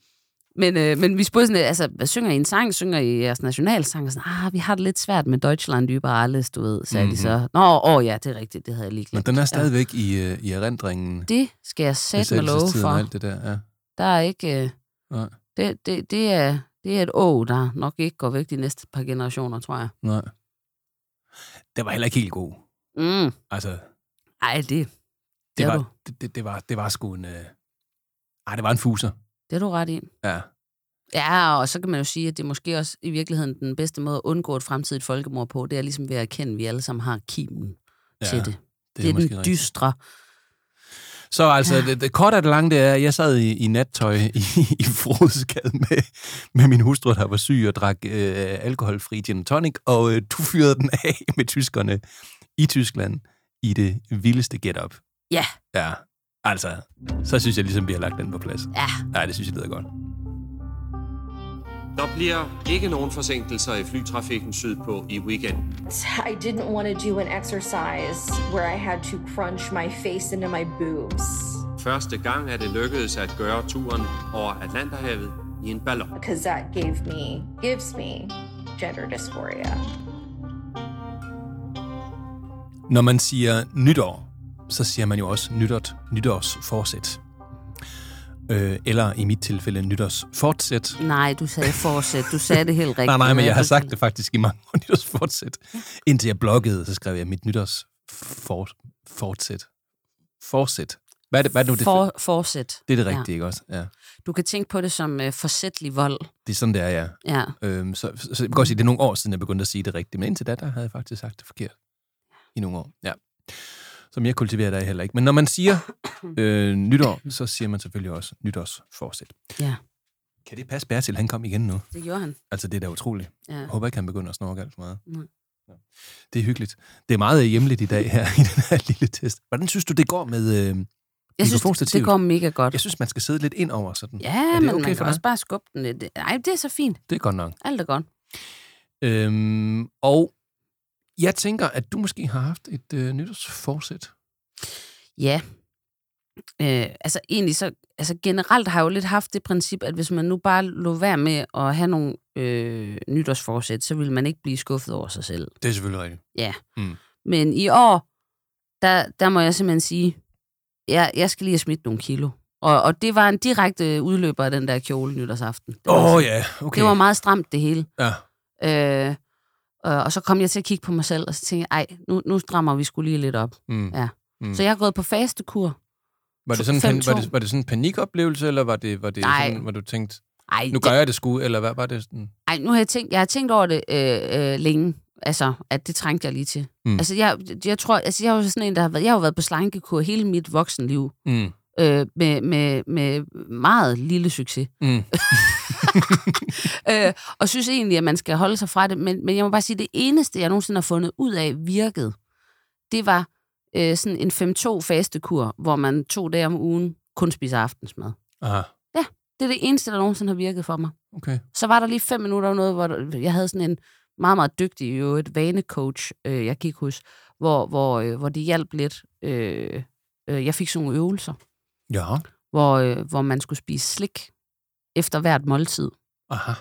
men, øh, men vi spurgte sådan, altså, hvad synger I en sang? Synger I jeres nationalsang? Og sådan, ah, vi har det lidt svært med Deutschland über alles, du ved, sagde mm-hmm. de så. Nå, åh ja, det er rigtigt, det havde jeg lige Men glemt. den er stadigvæk i, øh, i erindringen. Det skal jeg sætte med love for. det der, ja. Der er ikke... Øh, Nej. det, det, det, er, det er et å, der nok ikke går væk de næste par generationer, tror jeg. Nej. Det var heller ikke helt god. Mm. Altså, Ej, det, det, det, er var, det, det, det, var, det var sgu en... Øh... Ej, det var en fuser. det er du ret i. Ja. Ja, og så kan man jo sige, at det er måske også i virkeligheden den bedste måde at undgå et fremtidigt folkemord på, det er ligesom ved at erkende, at vi alle sammen har kimen ja til det. det Det er, den rigtigt. Så altså, det, det korte af det lange, det er, at jeg sad i, i nattøj i, i Frodesgade med, med min hustru, der var syg og drak øh, alkoholfri gin tonic, og øh, du fyrede den af med tyskerne i Tyskland i det vildeste get-up. Ja, Ja, altså, så synes jeg ligesom, vi har lagt den på plads. ja. Ja, det synes jeg lyder godt. Der bliver ikke nogen forsinkelser i flytrafikken sydpå i weekenden. I didn't want to do an exercise where I had to crunch my face into my boobs Første gang er det lykkedes at gøre turen over Atlanterhavet i en ballon. because that gave me, gives me gender dysphoria. Når man siger nytår, så siger man jo også nytårt, nytårsforsæt. Øh, eller i mit tilfælde nytårsfortsæt. Nej, du sagde fortsæt. Du sagde det helt rigtigt. Nej, nej, men jeg har Ja, sagt det faktisk i mange år, nytårsfortsæt. Indtil jeg bloggede, så skrev jeg mit nytårsfortsæt. Forsæt. Hvad er det, hvad er det nu? Det, For, fortsæt. det er det Ja. rigtige, ikke også? Ja. Du kan tænke på det som uh, forsætlig vold. Det er sådan, det er, ja. Ja. Øhm, så, så, så jeg kan godt sige, det er nogle år siden, jeg begyndte at sige det rigtigt. Men indtil da, der havde jeg faktisk sagt det forkert. I nogle år, ja. Så mere kultiveret er jeg heller ikke. Men når man siger øh, nytår, så siger man selvfølgelig også nytårsforsæt. Ja. Kan det passe, Bertil, han kom igen nu? Det gjorde han. Altså, det er da utroligt. Ja. Jeg håber ikke, han begynder at snorke alt for meget. Nej. Ja. Det er hyggeligt. Det er meget hjemligt i dag her i den her lille test. Hvordan synes du, det går med... Øh, Jeg synes, det, går mega godt. jeg synes, man skal sidde lidt ind over sådan. Ja, er det men okay man kan også bare skubbe den lidt. Nej, det er så fint. Det er godt nok. Alt er godt. Øhm, og jeg tænker, at du måske har haft et øh, nytårsforsæt. Ja. Øh, altså egentlig så, altså generelt har jeg jo lidt haft det princip, at hvis man nu bare lå være med at have nogle øh, nytårsforsæt, så vil man ikke blive skuffet over sig selv. Det er selvfølgelig rigtigt. Ja. Mm. Men i år, der, der må jeg simpelthen sige, jeg, jeg skal lige have smidt nogle kilo. Og, og det var en direkte udløber af den der kjole nytårsaften. Åh oh, ja, okay. det var meget stramt det hele. Ja. Øh, og, og så kom jeg til at kigge på mig selv, og så tænkte jeg, ej, nu, nu strammer vi skulle lige lidt op. Mm. Ja. Mm. Så jeg har gået på fastekur. Var det sådan pan, var det, var det sådan en panikoplevelse, eller var det, var det Nej. sådan, hvor du tænkte, Ej, nu gør jeg det sgu, eller hvad var det sådan? Ej, nu har jeg tænkt, jeg har tænkt over det øh, øh, længe, altså, at det trængte jeg lige til. Mm. Altså, jeg, jeg tror, altså, jeg er jo sådan en, der har været, jeg har været på slankekur hele mit voksenliv, Mm. øh, med, med, med meget lille succes. Mm. øh, og synes egentlig, at man skal holde sig fra det, men, men jeg må bare sige, det eneste, jeg nogensinde har fundet ud af virkede, det var øh, sådan en 5-2 fastekur, hvor man to dage om ugen kun spiser aftensmad. Aha, Det er det eneste, der nogensinde har virket for mig. okay. Så var der lige fem minutter noget, hvor jeg havde sådan en meget, meget dygtig jo et vanecoach, øh, jeg gik hos, hvor, hvor, øh, hvor det hjalp lidt. Øh, øh, jeg fik sådan nogle øvelser, Ja, hvor, øh, hvor man skulle spise slik efter hvert måltid. aha.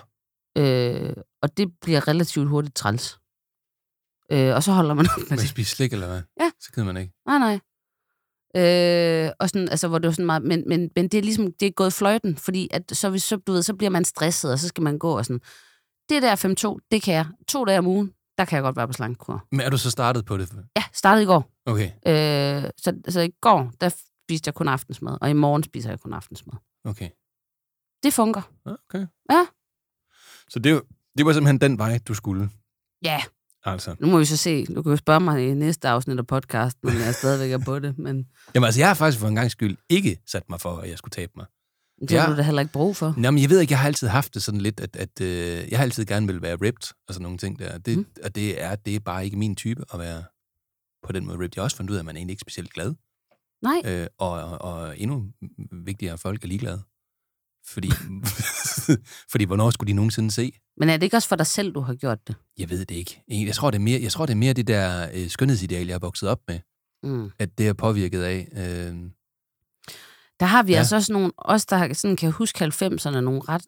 Øh, og det bliver relativt hurtigt træls. Øh, og så holder man op med det. spiser slik, eller hvad? Ja. Så gider man ikke. Nej, nej. Øh, og sådan, altså, hvor det var sådan meget, men, men, men det er ligesom, det er gået fløjten, fordi at så, hvis, så, du ved, så bliver man stresset, og så skal man gå og sådan, det der 5-2, det kan jeg. To dage om ugen, der kan jeg godt være på slankekur. Men er du så startet på det? Ja, startede i går. Okay, Øh, så, så i går, der spiste jeg kun aftensmad, og i morgen spiser jeg kun aftensmad. okay. Det fungerer. Ja, Okay. Ja. Så det, var- det var simpelthen den vej, du skulle. Ja, Altså. nu må vi så se. Du kan jo spørge mig i næste afsnit af podcasten, om jeg stadigvæk er på det, men Jamen altså, jeg har faktisk for en gang skyld ikke sat mig for, at jeg skulle tabe mig. det har Ja. du da heller ikke brug for. Nå, men jeg ved ikke, jeg har altid haft det sådan lidt, at, at øh, jeg har altid gerne vil være ripped og sådan nogle ting der. Det, Mm. Og det er, det er bare ikke min type at være på den måde ripped. Jeg har også fundet ud af, at man er egentlig ikke specielt glad. Nej, Øh, og, og, og endnu vigtigere, at folk er ligeglade. Fordi, fordi hvornår skulle de nogensinde se? men er det ikke også for dig selv, du har gjort det? Jeg ved det ikke. Jeg tror, det er mere, jeg tror, det er mere det der øh, skønhedsideal, jeg er vokset op med, Mm. at det er påvirket af. Øh, Der har vi Ja. altså også nogle, os der sådan kan huske 90'erne, nogle ret,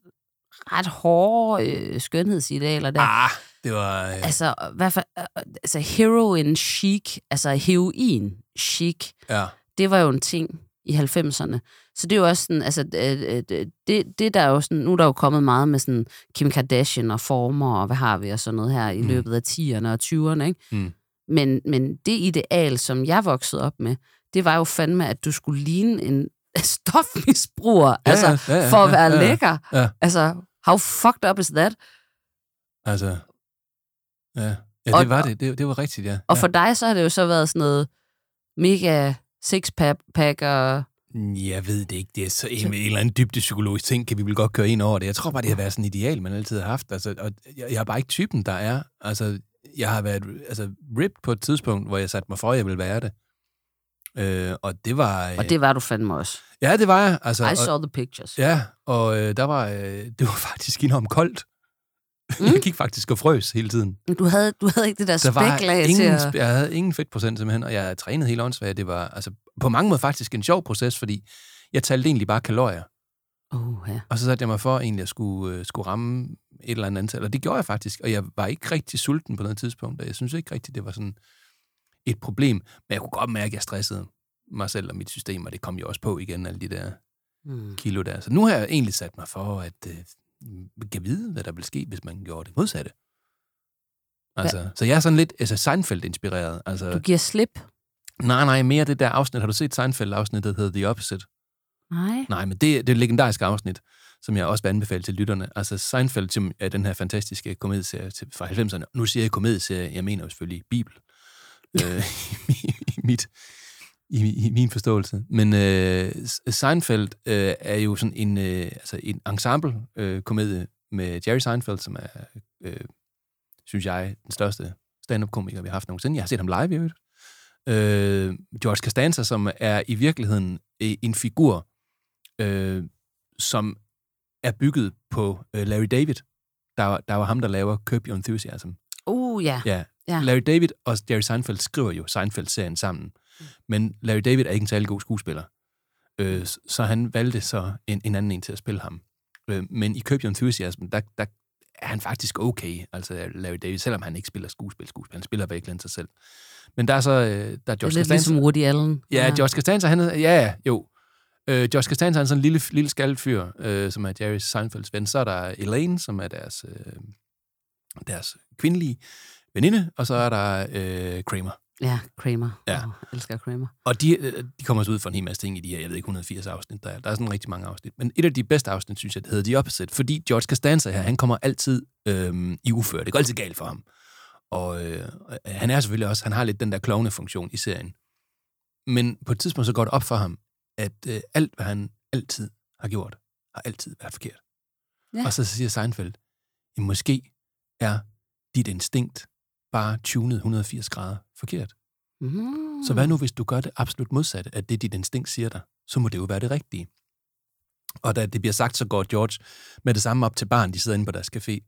ret hårde øh, skønhedsidealer der. ah, det var... Øh, Altså, hvad for, øh, altså heroin chic, altså heroin chic, ja. det var jo en ting i 90'erne. Så det er jo også sådan, altså, øh, øh, det, det der er jo sådan, nu er der jo kommet meget med sådan Kim Kardashian og former, og hvad har vi og sådan noget her i Mm. løbet af 10'erne og 20'erne, ikke? Mm. Men, men det ideal, som jeg voksede op med, det var jo fandme, at du skulle ligne en stofmisbruger, ja, altså ja, ja, for at være ja, ja. lækker. Ja. Altså, how fucked up is that? Altså, ja, ja det Og- var det. det. Det var rigtigt, ja. Og ja. for dig, så har det jo så været sådan noget mega six-pack og Jeg ved det ikke. Det er så en, en eller anden dybde psykologisk ting, kan vi vel godt køre ind over det. Jeg tror bare, det har været sådan et ideal, man altid har haft. Altså, og jeg, jeg er bare ikke typen, der er. Altså, jeg har været altså, ripped på et tidspunkt, hvor jeg satte mig for, at jeg ville være det. Øh, og det var... Og det var du fandme også. Ja, det var jeg. Altså, I og, saw the pictures. Ja, og øh, der var, øh, det var faktisk enormt koldt. Mm. Jeg gik faktisk og frøs hele tiden. Du havde, du havde ikke det der, Der spæklag til at... jeg havde ingen fedtprocent simpelthen, og jeg trænede helt åndssvagt. Det var altså, på mange måder faktisk en sjov proces, fordi jeg talte egentlig bare kalorier. Oh, ja. Og så satte jeg mig for egentlig at skulle, øh, skulle ramme et eller andet antal. Og det gjorde jeg faktisk. Og jeg var ikke rigtig sulten på noget tidspunkt. Og jeg synes ikke rigtigt, det var sådan et problem. Men jeg kunne godt mærke, at jeg stressede mig selv og mit system, og det kom jo også på igen, alle de der Mm. kilo der. Så nu har jeg egentlig sat mig for, at øh, kan vide, hvad der vil ske, hvis man gjorde det modsatte. Altså, så jeg er sådan lidt altså Seinfeld-inspireret. Altså, Du giver slip? nej, nej, mere det der afsnit. Har du set Seinfeld-afsnittet, der hedder The Opposite? Nej. Nej, men det, det er et legendarisk afsnit, som jeg også vil anbefale til lytterne. Altså Seinfeld, som er den her fantastiske komedieserie fra 90'erne. Nu siger jeg komedieserie, jeg mener jo selvfølgelig Bibel. øh, i, mit, i, I min forståelse. Men øh, Seinfeld øh, er jo sådan en, øh, altså en ensemble-komedie med Jerry Seinfeld, som er, øh, synes jeg, den største stand-up-komiker, vi har haft nogensinde. Jeg har set ham live i øvrigt. Øh, George Costanza, som er i virkeligheden øh, en figur, øh, som er bygget på øh, Larry David. Der, var- der var ham, der laver Curb Your Enthusiasm. Uh, ja. Ja. Ja. Larry David og Jerry Seinfeld skriver jo Seinfeld-serien sammen. Men Larry David er ikke en særlig god skuespiller. Øh, så han valgte så en, en anden en til at spille ham. Øh, men i Curb Your Enthusiasm, der, der er han faktisk okay, altså Larry David, selvom han ikke spiller skuespil, skuespil. Han spiller virkelig sig selv. Men der er så øh, der er Det George er lidt Costanza. ligesom Woody Allen. Ja, George Costanza, han er, ja, ja, jo. Øh, George Costanza er en sådan lille, lille skaldfyr, øh, som er Jerry Seinfelds ven. Så er der Elaine, som er deres, øh, deres kvindelige veninde, og så er der øh, Kramer. Ja, Kramer. Ja. Oh, elsker Kramer. Og de, øh, de kommer så ud for en hel masse ting i de her, jeg ved ikke, 180 afsnit. Der er, der er sådan rigtig mange afsnit. Men et af de bedste afsnit, synes jeg, det hedder The Opposite, fordi George Costanza her, han kommer altid øh, i ufør. Det går altid galt for ham. Og øh, han er selvfølgelig også, han har lidt den der klovne-funktion i serien. Men på et tidspunkt så går det op for ham, at øh, alt, hvad han altid har gjort, har altid været forkert. Ja. Og så siger Seinfeld, at måske er dit instinkt bare tunet 180 grader forkert. Mm. Så hvad nu, hvis du gør det absolut modsatte af det, dit instinkt siger dig? Så må det jo være det rigtige. Og da det bliver sagt, så går George med det samme op til barn, de sidder inde på deres café,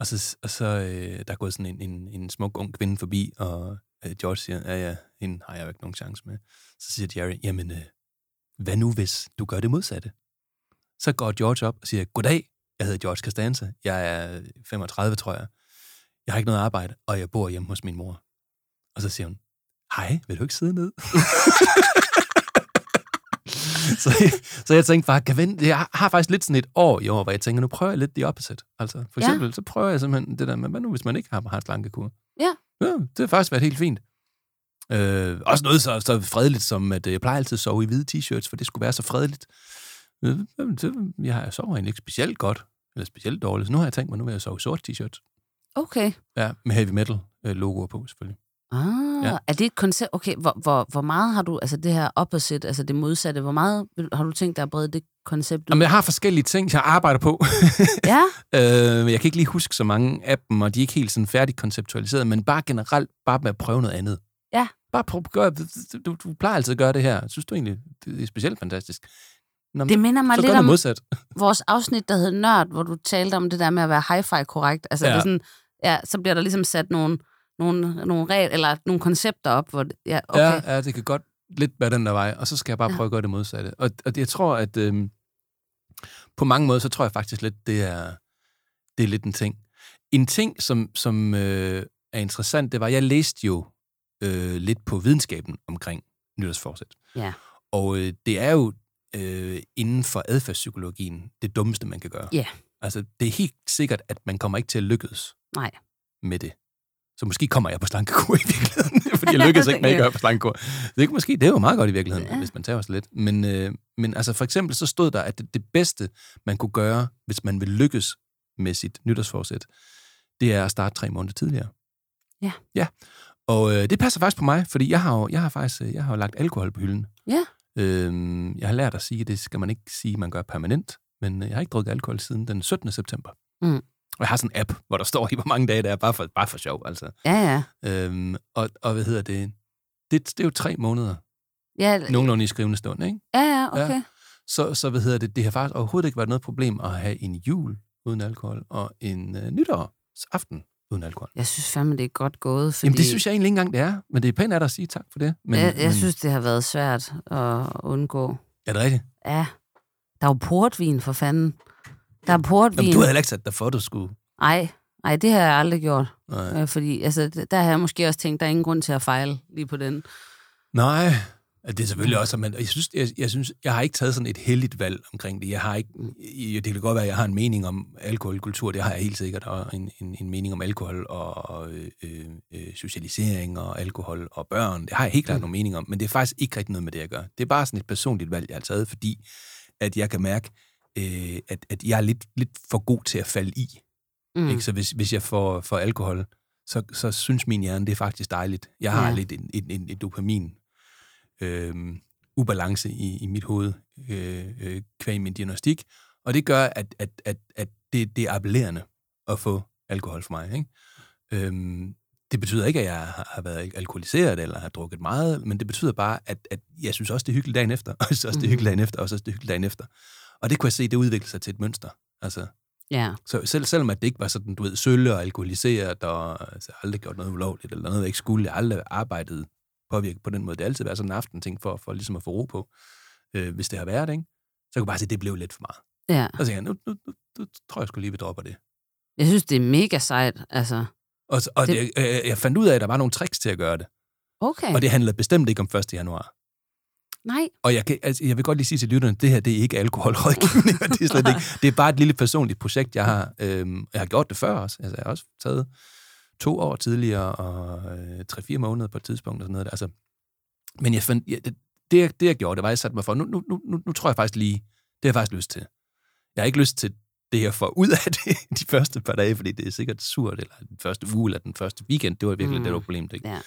og så, og så øh, der er gået sådan en, en, en smuk ung kvinde forbi, og øh, George siger, ja ja, hende har jeg jo ikke nogen chance med. Så siger Jerry, jamen, øh, hvad nu hvis du gør det modsatte? Så går George op og siger, goddag, jeg hedder George Costanza, jeg er 35, tror jeg. Jeg har ikke noget arbejde, og jeg bor hjemme hos min mor. Og så siger hun, hej, vil du ikke sidde ned? så, så jeg tænkte bare, kan vente, jeg har faktisk lidt sådan et år i år, hvor jeg tænker, nu prøver jeg lidt the opposite. Altså, for Ja. eksempel, så prøver jeg simpelthen det der med, hvad nu, hvis man ikke har, har slankekur? Ja. ja. det har faktisk været helt fint. Øh, også noget så, så fredeligt som, at øh, jeg plejer altid at sove i hvide t-shirts, for det skulle være så fredeligt. Øh, det- Jeg jeg sover egentlig ikke specielt godt, eller specielt dårligt, så nu har jeg tænkt mig, nu vil jeg sove i sort t-shirts. Okay. Ja, med heavy metal øh, logoer på, selvfølgelig. Ah, Ja. er det et koncept? Okay, hvor, hvor, hvor meget har du, altså det her opposite, altså det modsatte, hvor meget har du tænkt dig at brede det koncept ud? Jamen, jeg har forskellige ting, jeg arbejder på. Ja, Øh, jeg kan ikke lige huske så mange af dem, og de er ikke helt sådan færdigt konceptualiseret, men bare generelt, bare med at prøve noget andet. Ja. Bare prøv at gøre, du, du plejer altid at gøre det her. Synes du egentlig, det er specielt fantastisk? Nå, det minder mig lidt om modsat. vores afsnit, der hed Nørd, hvor du talte om det der med at være hi-fi korrekt. Altså ja. det er sådan, ja, så bliver der ligesom sat nogle, nogle, nogle regler, eller nogle koncepter op, hvor, ja, okay. Ja, ja, det kan godt lidt være den der vej, og så skal jeg bare Ja. prøve at gøre det modsatte. Og, og jeg tror, at øhm, på mange måder, så tror jeg faktisk lidt, det er, det er lidt en ting. En ting, som, som øh, er interessant, det var, jeg læste jo øh, lidt på videnskaben omkring nytårsforsæt. Ja. Og øh, det er jo øh, inden for adfærdspsykologien det dummeste, man kan gøre. Ja. Altså, det er helt sikkert, at man kommer ikke til at lykkes Nej. med det. Så måske kommer jeg på slankekur i virkeligheden, fordi jeg lykkedes ikke med at være på slankekur. Det er måske, det er jo meget godt i virkeligheden, ja. Hvis man tager os lidt. Men, øh, men altså for eksempel så stod der, at det, det bedste, man kunne gøre, hvis man vil lykkes med sit nytårsforsæt, det er at starte tre måneder tidligere. Ja. Ja, og øh, det passer faktisk på mig, fordi jeg har jo, jeg har faktisk øh, jeg har jo lagt alkohol på hylden. Ja. Øhm, jeg har lært at sige, at det skal man ikke sige, at man gør permanent, men øh, jeg har ikke drukket alkohol siden den 17. september. Mm. Og jeg har sådan en app, hvor der står i, hvor mange dage det er, bare for, bare for sjov, altså. Ja, ja. Øhm, og, og hvad hedder det? det? Det er jo tre måneder, Ja, nogenlunde i skrivende stund, ikke? ja, ja okay. Ja. Så, så hvad hedder det? Det har faktisk overhovedet ikke været noget problem at have en jul uden alkohol, og en øh, nytårsaften uden alkohol. Jeg synes fandme, det er godt gået, fordi Jamen, det synes jeg egentlig ikke engang, det er. Men det er pænt af dig at sige tak for det. Men, jeg, jeg men, synes, det har været svært at undgå. Er det rigtigt? Ja, der er jo portvin for fanden. Der er portvin. Jamen, du havde heller ikke sat dig for, du skulle... Ej, ej, det har jeg aldrig gjort. Nej. Øh, fordi altså, der har jeg måske også tænkt, der er ingen grund til at fejle lige på den. Nej, det er selvfølgelig også, men jeg synes, jeg, jeg synes, jeg har ikke taget sådan et heldigt valg omkring det. Jeg har ikke, det kan godt være, at jeg har en mening om alkoholkultur, det har jeg helt sikkert, og en, en, en mening om alkohol og øh, øh, socialisering og alkohol og børn. Det har jeg helt klart mm. nogle mening om, men det er faktisk ikke rigtig noget med det, jeg gør. Det er bare sådan et personligt valg, jeg har taget, fordi at jeg kan mærke, øh, at, at jeg er lidt, lidt for god til at falde i. Mm. Ikke? Så hvis, hvis jeg får, får alkohol, så, så synes min hjerne, det er faktisk dejligt. Jeg har Ja. lidt en, en, en, en dopamin øh, ubalance i, i mit hoved øh, øh, kvæg min diagnostik, og det gør, at, at, at, at det, det er appellerende at få alkohol for mig. Ikke? Øhm, det betyder ikke, at jeg har været alkoholiseret eller har drukket meget, men det betyder bare, at, at jeg synes også, det er hyggeligt dagen efter, og synes også, det er hyggeligt dagen efter, og så også det er hyggeligt dagen efter. Og det kunne jeg se, det udvikler sig til et mønster. Altså, Ja, så selv, selvom at det ikke var sådan, du ved, sølle og alkoholiseret, og altså, aldrig gjort noget ulovligt, eller noget, jeg ikke skulle, jeg aldrig arbejdet påvirket på den måde. Det har altid været sådan en aftenting for, for ligesom at få ro på, øh, hvis det har været, ikke? Så jeg kunne bare se, at det blev lidt for meget. ja. Og så tænkte jeg, nu, nu, nu, nu tror jeg, jeg skulle lige, vi dropper det. Jeg synes, det er mega sejt, altså. Og, og Det- jeg, jeg fandt ud af, at der var nogle tricks til at gøre det. Okay. Og det handlede bestemt ikke om 1. januar. Nej, Og jeg, kan, altså, jeg vil godt lige sige til lytterne, at det her det er ikke alkoholrådgivning, det er slet ikke. Det er bare et lille personligt projekt, jeg har. Øhm, jeg har gjort det før også. Altså, jeg har også taget to år tidligere og øh, tre-fire måneder på et tidspunkt og sådan noget. Altså, men jeg fandt, ja, det, det, jeg- det, jeg gjorde, det var, at jeg satte mig for, nu, nu, nu, nu, nu tror jeg faktisk lige, det har jeg faktisk lyst til. Jeg har ikke lyst til det, jeg får ud af det de første par dage, fordi det er sikkert surt, eller den første uge, eller den første weekend, det var virkelig Mm. mm. det, der var problemet. Ikke? ja.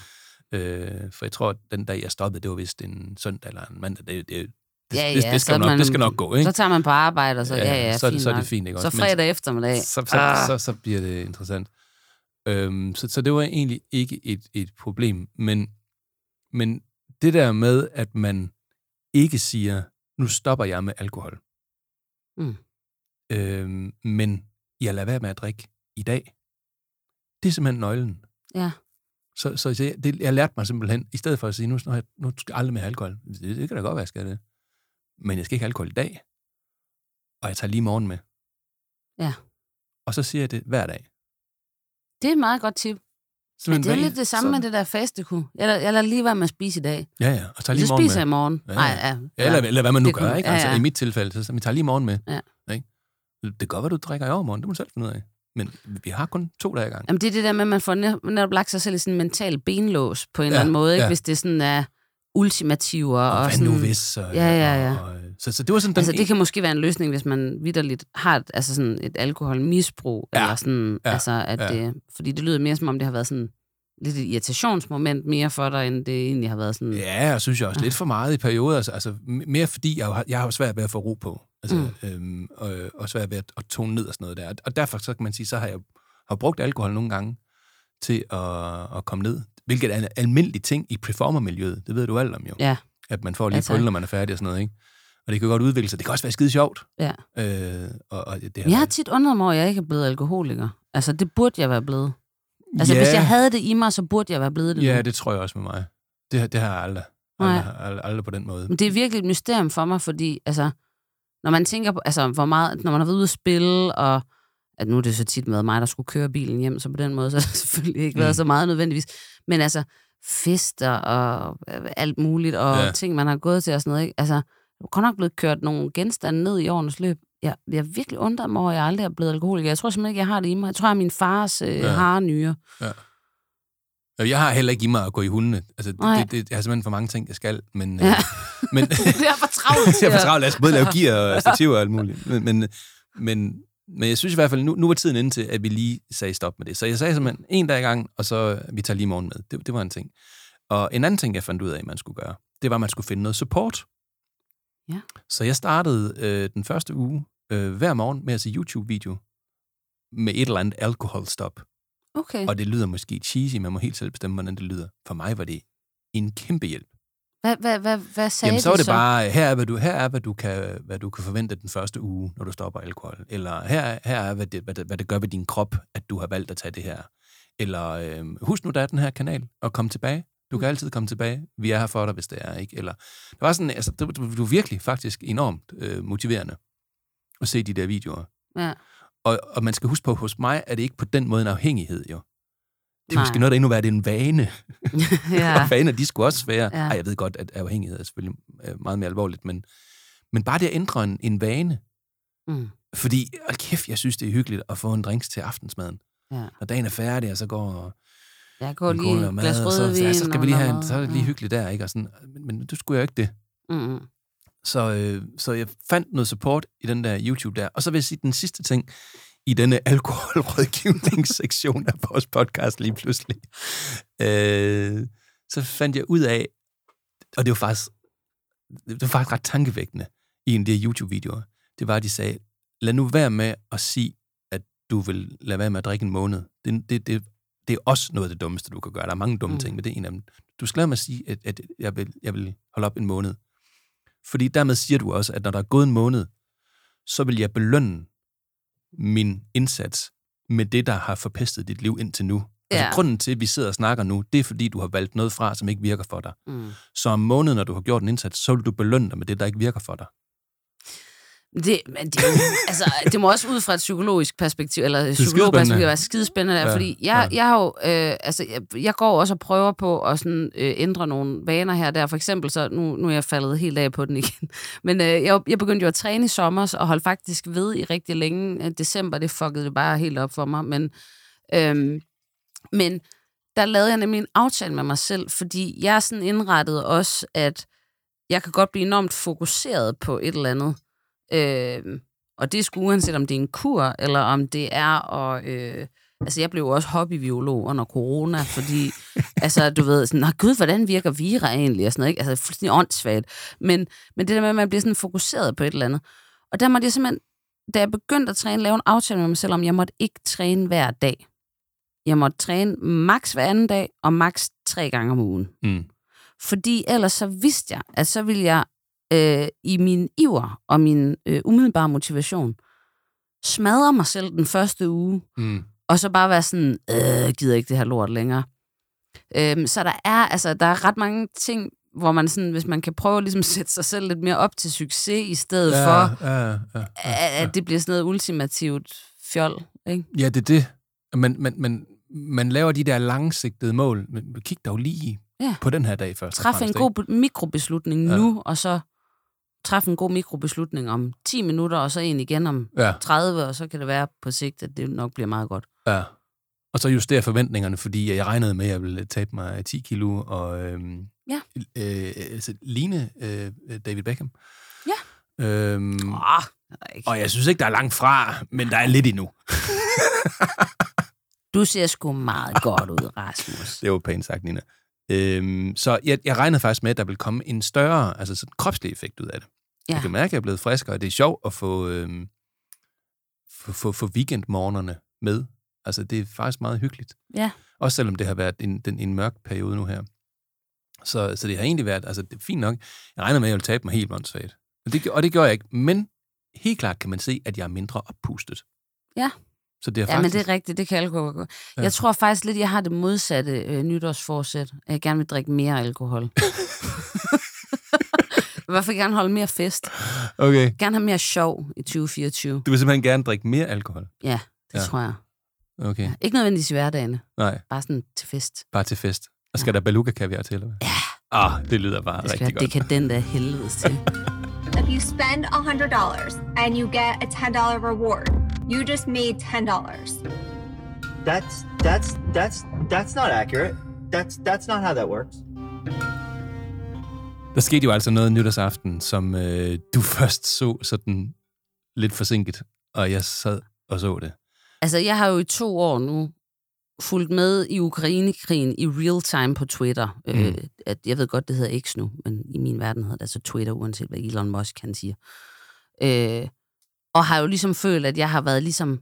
Øh, for jeg tror, at den dag, jeg stoppede, det var vist en søndag eller en mandag. Det, det, det, Ja, det, ja, det, så skal, nok, man- det skal nok gå, ikke? Så tager man på arbejde, og så, ja, ja, så, er det, fint så er det fint, ikke Så også? fredag eftermiddag. Så, så, Ah. så, så bliver det interessant. Øhm, så, så det var egentlig ikke et, et problem. Men, men det der med, at man ikke siger, nu stopper jeg med alkohol. Mm. Øhm, men jeg lader være med at drikke i dag. Det er simpelthen nøglen. Ja. Så, så jeg, det, jeg lærte mig simpelthen, i stedet for at sige, nu, nu, nu skal jeg aldrig mere alkohol. Det, det kan da godt være, skal det. Men jeg skal ikke have alkohol i dag. Og jeg tager lige morgen med. Ja. Og så siger jeg det hver dag. Det er et meget godt tip. Ja, det er lidt det samme med det der fasteku. Jeg lader, jeg lader lige være med at spise i dag. Ja, ja, og tager lige Så morgen spiser med. jeg i morgen. Ja, Nej, ja. ja. Ja, eller, eller hvad man nu Det gør, kunne- ikke? ja, Altså, ja. i mit tilfælde, så, så vi tager lige morgen med. Ja. Ikke? Det kan godt være, du drikker i overmorgen, det må du selv finde ud af. Men vi har kun to dage i gang. Jamen, det er det der med, at man får net- netop lagt sig selv i sådan en mental benlås på en Ja, eller anden måde, ikke? ja. hvis det sådan er ultimativer. Og, Og, hvad sådan, nu hvis? Og, Ja, ja, ja. Og, og, så, så det var sådan den Altså, det kan måske være en løsning, hvis man vidderligt har et, altså sådan et alkoholmisbrug, Ja, eller sådan, ja, altså, at ja. det, fordi det lyder mere som om, det har været sådan lidt et irritationsmoment mere for dig, end det egentlig har været sådan... Ja, og synes jeg også lidt for meget i perioder. Altså, altså mere fordi, jeg, har- jeg har svært ved at få ro på. Altså, mm. øhm, og, og svært ved at, at tone ned og sådan noget der. Og derfor så kan man sige, så har jeg har brugt alkohol nogle gange til at, at komme ned. Hvilket er en almindelig ting i performermiljøet. Det ved du alt om jo. Ja, At man får lige tak. pøl, når man er færdig og sådan noget, ikke? Og det kan godt udvikle sig. Det kan også være skide sjovt. ja. Øh, og, og det har Jeg har tit undret mig over, at jeg ikke er blevet alkoholiker. Altså, det burde jeg være blevet. Altså, ja, hvis jeg havde det i mig, så burde jeg være blevet det Ja, nu. det tror jeg også med mig. Det, det har jeg aldrig. Nej. Aldrig, aldrig, aldrig på den måde. Men det er virkelig et mysterium for mig, fordi altså, når man tænker på, altså, hvor meget, når man har været ude at spille, og at nu er det så tit med mig, der skulle køre bilen hjem, så på den måde, så har det selvfølgelig ikke været Mm. så meget nødvendigvis. Men altså, fester og øh, alt muligt, og Ja. ting, man har gået til og sådan noget, ikke? Altså, der er godt nok blevet kørt nogle genstande ned i årenes løb. Jeg, jeg er virkelig undret mig over, at jeg aldrig er blevet alkoholiker. Jeg tror simpelthen ikke, jeg har det i mig. Jeg tror, jeg har min fars øh, Ja. ja. harnyre. Og Jeg har heller ikke i mig at gå i hundene. Altså, Nej. det, det, jeg har simpelthen for mange ting, jeg skal. Men, Ja. øh, men, det er for travlt. jeg er for travlt. Jeg skal både lave gear og stativer og alt muligt. Men, men, men, men jeg synes i hvert fald, nu, nu var tiden inde til, at vi lige sagde stop med det. Så jeg sagde simpelthen en dag i gang, og så vi tager lige morgen med. Det, det var en ting. Og en anden ting, jeg fandt ud af, man skulle gøre, det var, at man skulle finde noget support. Ja. Så jeg startede øh, den første uge øh, hver morgen med at se YouTube-video med et eller andet alkoholstop. Okay. Og det lyder måske cheesy, man må helt selv bestemme, hvordan det lyder. For mig var det en kæmpe hjælp. Hvad, hvad, hvad, hvad sagde Jamen, så var de det så? bare, her er, hvad du, her er hvad, du kan, hvad du kan forvente den første uge, når du stopper alkohol. Eller her, er- her er, hvad det, hvad, det, hvad det gør ved din krop, at du har valgt at tage det her. Eller øh, husk nu, der er den her kanal, og kom tilbage. Du kan altid komme tilbage. Vi er her for dig, hvis det er, ikke? Eller, det var sådan, altså, det, du, du er virkelig faktisk enormt øh, motiverende at se de der videoer. Ja. Og, og man skal huske på, hos mig er det ikke på den måde en afhængighed, jo. Det er Nej. måske noget, der endnu værre, det er en vane. ja. og vaner, de skulle også være... Ja. Ja. Ej, jeg ved godt, at afhængighed er selvfølgelig øh, meget mere alvorligt, men, men bare det at ændre en, en vane. Mm. Fordi, hold kæft, jeg synes, det er hyggeligt at få en drinks til aftensmaden. Ja. Når dagen er færdig, og så går Jeg går lige og et mad, glas og så, rødvin. så, skal vi lige og have en, så er det lige hyggeligt der, ikke? Og sådan, men, men du skulle jo ikke det. Ja. Mm, Så, øh, så jeg fandt noget support i den der YouTube der. Og så vil jeg sige, den sidste ting i denne alkoholrådgivningssektion af vores podcast lige pludselig. Øh, så fandt jeg ud af, og det var faktisk, det var faktisk ret tankevækkende i en af de her YouTube-videoer, det var, at de sagde, lad nu være med at sige, at du vil lade være med at drikke en måned. Det, det, det, det er også noget af det dummeste, du kan gøre. Der er mange dumme Mm. ting, men det er en af dem. Du skal lade at sige, at, at jeg, vil, jeg vil holde op en måned. Fordi dermed siger du også, at når der er gået en måned, så vil jeg belønne min indsats med det, der har forpestet dit liv indtil nu. Altså, Ja. grunden til, at vi sidder og snakker nu, det er, fordi du har valgt noget fra, som ikke virker for dig. mm. Så om måneden, når du har gjort en indsats, så vil du belønne dig med det, der ikke virker for dig. Det, men det, altså, det må også ud fra et psykologisk perspektiv, eller psykologperspektiv være skidespændende, ja, Ja, fordi jeg, ja. jeg har jo, øh, altså, jeg, jeg går også og prøver på at sådan, øh, ændre nogle vaner her der. For eksempel, så nu, nu er jeg faldet helt af på den igen. Men øh, jeg, jeg begyndte jo at træne i sommer, og holdt faktisk ved i rigtig længe. Øh, December, det fuckede det bare helt op for mig. Men, øh, men der lavede jeg nemlig en aftale med mig selv, fordi jeg sådan indrettet også, at jeg kan godt blive enormt fokuseret på et eller andet. Øh, og det er sgu uanset om det er en kur, eller om det er at... Øh, altså, jeg blev også hobbybiolog under corona, fordi, altså, du ved, sådan, gud, hvordan virker vira egentlig, og sådan noget, ikke? Altså, fuldstændig åndssvagt. Men, men det der med, at man bliver sådan fokuseret på et eller andet. Og der måtte jeg simpelthen, da jeg begyndte at træne, lave en aftale med mig selv om, jeg måtte ikke træne hver dag. Jeg måtte træne maks hver anden dag, og maks tre gange om ugen. Mm. Fordi ellers så vidste jeg, at så ville jeg øh, i min iver og min øh, umiddelbare motivation smadre mig selv den første uge, Mm. og så bare være sådan, øh, gider ikke det her lort længere. Øhm, så der er, altså, der er ret mange ting, hvor man sådan, hvis man kan prøve at ligesom sætte sig selv lidt mere op til succes, i stedet ja, for, ja, ja, ja, at, at det bliver sådan noget ultimativt fjol. Ikke? ja, det er det. Men, men, men man laver de der langsigtede mål. Men kig dog lige Ja. på den her dag først. Træf en god be- mikrobeslutning Ja. ja. nu, og så træf en god mikrobeslutning om 10 minutter, og så en igen om? Ja, 30, og så kan det være på sigt, at det nok bliver meget godt. ja. Og så justere forventningerne, fordi jeg regnede med, at jeg ville tabe mig 10 kilo og øhm, Ja. øh, altså, ligne øh, David Beckham. Ja. Øhm, oh, ikke. og jeg synes ikke, der er langt fra, men der er lidt endnu. Du ser sgu meget godt ud, Rasmus. Det var pænt sagt, Nina. Øhm, så jeg, jeg regnede faktisk med, at der ville komme en større, altså sådan kropslig effekt ud af det. Ja. Jeg kan mærke, at jeg er blevet friskere, og det er sjovt at få, øhm, få, få, få weekendmorgenerne med. Altså, det er faktisk meget hyggeligt. Ja. Også selvom det har været en, den, en mørk periode nu her. Så, så det har egentlig været, altså det er fint nok. Jeg regner med, at jeg vil tabe mig helt åndssvagt. Og det, og det gør jeg ikke. Men helt klart kan man se, at jeg er mindre oppustet. Ja. Så det er Ja, faktisk... men det er rigtigt, det kan alkohol godt. Ja. Ja. Jeg tror faktisk lidt, jeg har det modsatte øh, nytårsforsæt. At jeg gerne vil drikke mere alkohol. i hvert fald gerne holde mere fest. Okay. Gerne have mere sjov i 2024. Du vil simpelthen gerne drikke mere alkohol? Ja, det Ja. ja. tror jeg. Okay. Ja. Ikke nødvendigvis i hverdagen, Nej, bare sådan til fest. bare til fest. Og skal ja. der beluga kaviar til, eller hvad? Ja. Ah, det lyder bare Det skal rigtig være godt. dekadent af helvedes til. If you spend $100 and you get a $10 reward, you just made $10. That's that's that's that's not accurate. That's that's not how that works. Der skete jo altså noget nytårsaften, som øh, du først så sådan lidt forsinket, og jeg sad og så det. Altså, jeg har jo i to år nu fulgt med i Ukrainekrigen i real time på Twitter. Mm. Øh, Mm. at, jeg ved godt, det hedder X nu, men i min verden hedder det altså Twitter, uanset hvad Elon Musk kan sige. Øh, og har jo ligesom følt, at jeg har været ligesom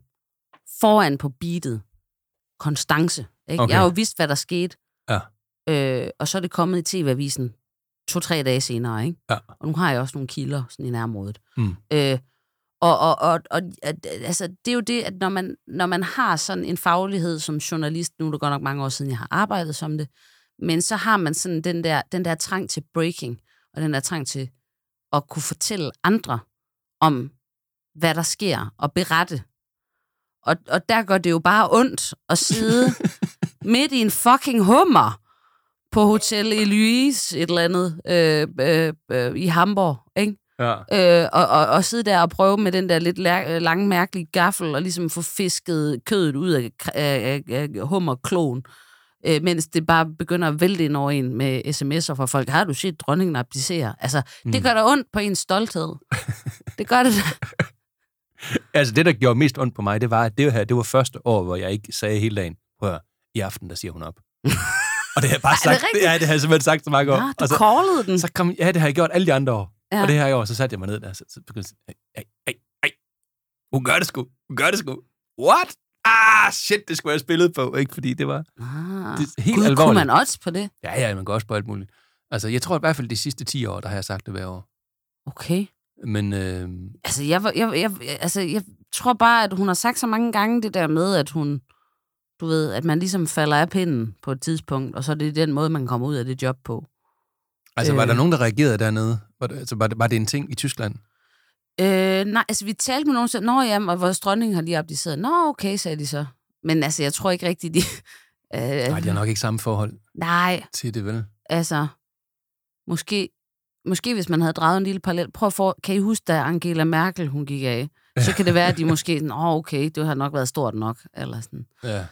foran på beatet. Konstance. Ikke? Okay. Jeg har jo vidst, hvad der skete. Ja. Øh, og så er det kommet i TV-avisen to-tre dage senere. Ikke? Ja. Og nu har jeg også nogle kilder sådan i nærområdet. Mm. Øh, og, og, og, og at- altså, det er jo det, at når man, når man har sådan en faglighed som journalist, nu er det godt nok mange år siden, jeg har arbejdet som det, men så har man sådan den der, den der trang til breaking, og den der trang til at kunne fortælle andre om, hvad der sker, og berette. Og, og der gør det jo bare ondt at sidde midt i en fucking hummer på Hotel Eloise, et eller andet, øh, øh, øh, i Hamburg, ikke? Ja. Øh, og, og, og sidde der og prøve med den der lidt lær- øh, lange, mærkelige gaffel, og ligesom få fisket kødet ud af, af, af, af hummerkloen, øh, mens det bare begynder at vælte ind over en med sms'er fra folk. Har du set dronningen abdicere? Altså, mm. det gør da ondt på ens stolthed. det gør det da. Altså, det, der gjorde mest ondt på mig, det var, at det her, det var første år, hvor jeg ikke sagde hele dagen, høre, i aften, der siger hun op. og det har jeg bare det sagt, rigtigt? ja, det har jeg simpelthen sagt så mange år. Nå, du og så, callede den. så kom, ja, det har jeg gjort alle de andre år. Ja. Og det her år, så satte jeg mig ned der, så, så begyndte jeg, ej, ej, ej, hun gør det sgu, hun gør det sgu. What? Ah, shit, det skulle jeg have spillet på, ikke? Fordi det var Ah. det helt Gud, alvorligt. kunne man også på det? Ja, ja, man går også på alt muligt. Altså, jeg tror i hvert fald, de sidste 10 år, der har jeg sagt det hver år. Okay. Men øh, Altså, jeg, jeg, jeg, altså, jeg tror bare, at hun har sagt så mange gange det der med, at hun, du ved, at man ligesom falder af pinden på et tidspunkt, og så er det den måde, man kommer ud af det job på. altså, var Øh. der nogen, der reagerede dernede? Var det, altså, var det, var det en ting i Tyskland? Øh, nej, altså vi talte med nogen, sagde, Nå jamen, og vores dronning har lige abdiceret. Nå, okay, sagde de så. Men altså, jeg tror ikke rigtigt, de... Øh, Nej, de har nok ikke samme forhold nej, til det, vel? altså, måske, måske hvis man havde draget en lille parallel. Prøv at få, kan I huske, da Angela Merkel, hun gik af? Så kan det være, at de måske åh, okay, det har nok været stort nok, eller sådan. Ja.